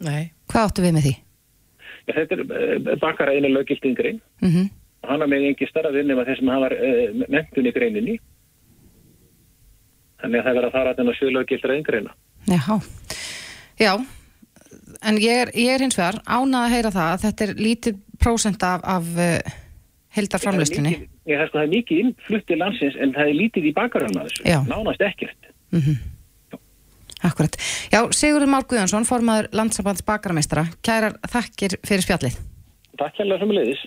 Nei. Hvað áttu við með því? Já, þetta er bakaræðinu lögildingri Mm -hmm. og hann með engi starra vinn nema þeir sem hafa uh, mentun í greininni. Þannig að það verður að fara þennan sjölaugildra eingreina. Já, já, en ég er, ég er hins vegar ánað að heyra það að þetta er lítið prósent af, af uh, heldarframlustinni. Ég það er mikið innflutt í landsins en það er lítið í bakaröfna þessu. Já. Nánast ekkert. Mm Akkurat. Já, Sigurður Már Guðjónsson, formaður landsabands bakarameistara, kærar þakkir fyrir spjallið. Takk hérlega sem leiðis.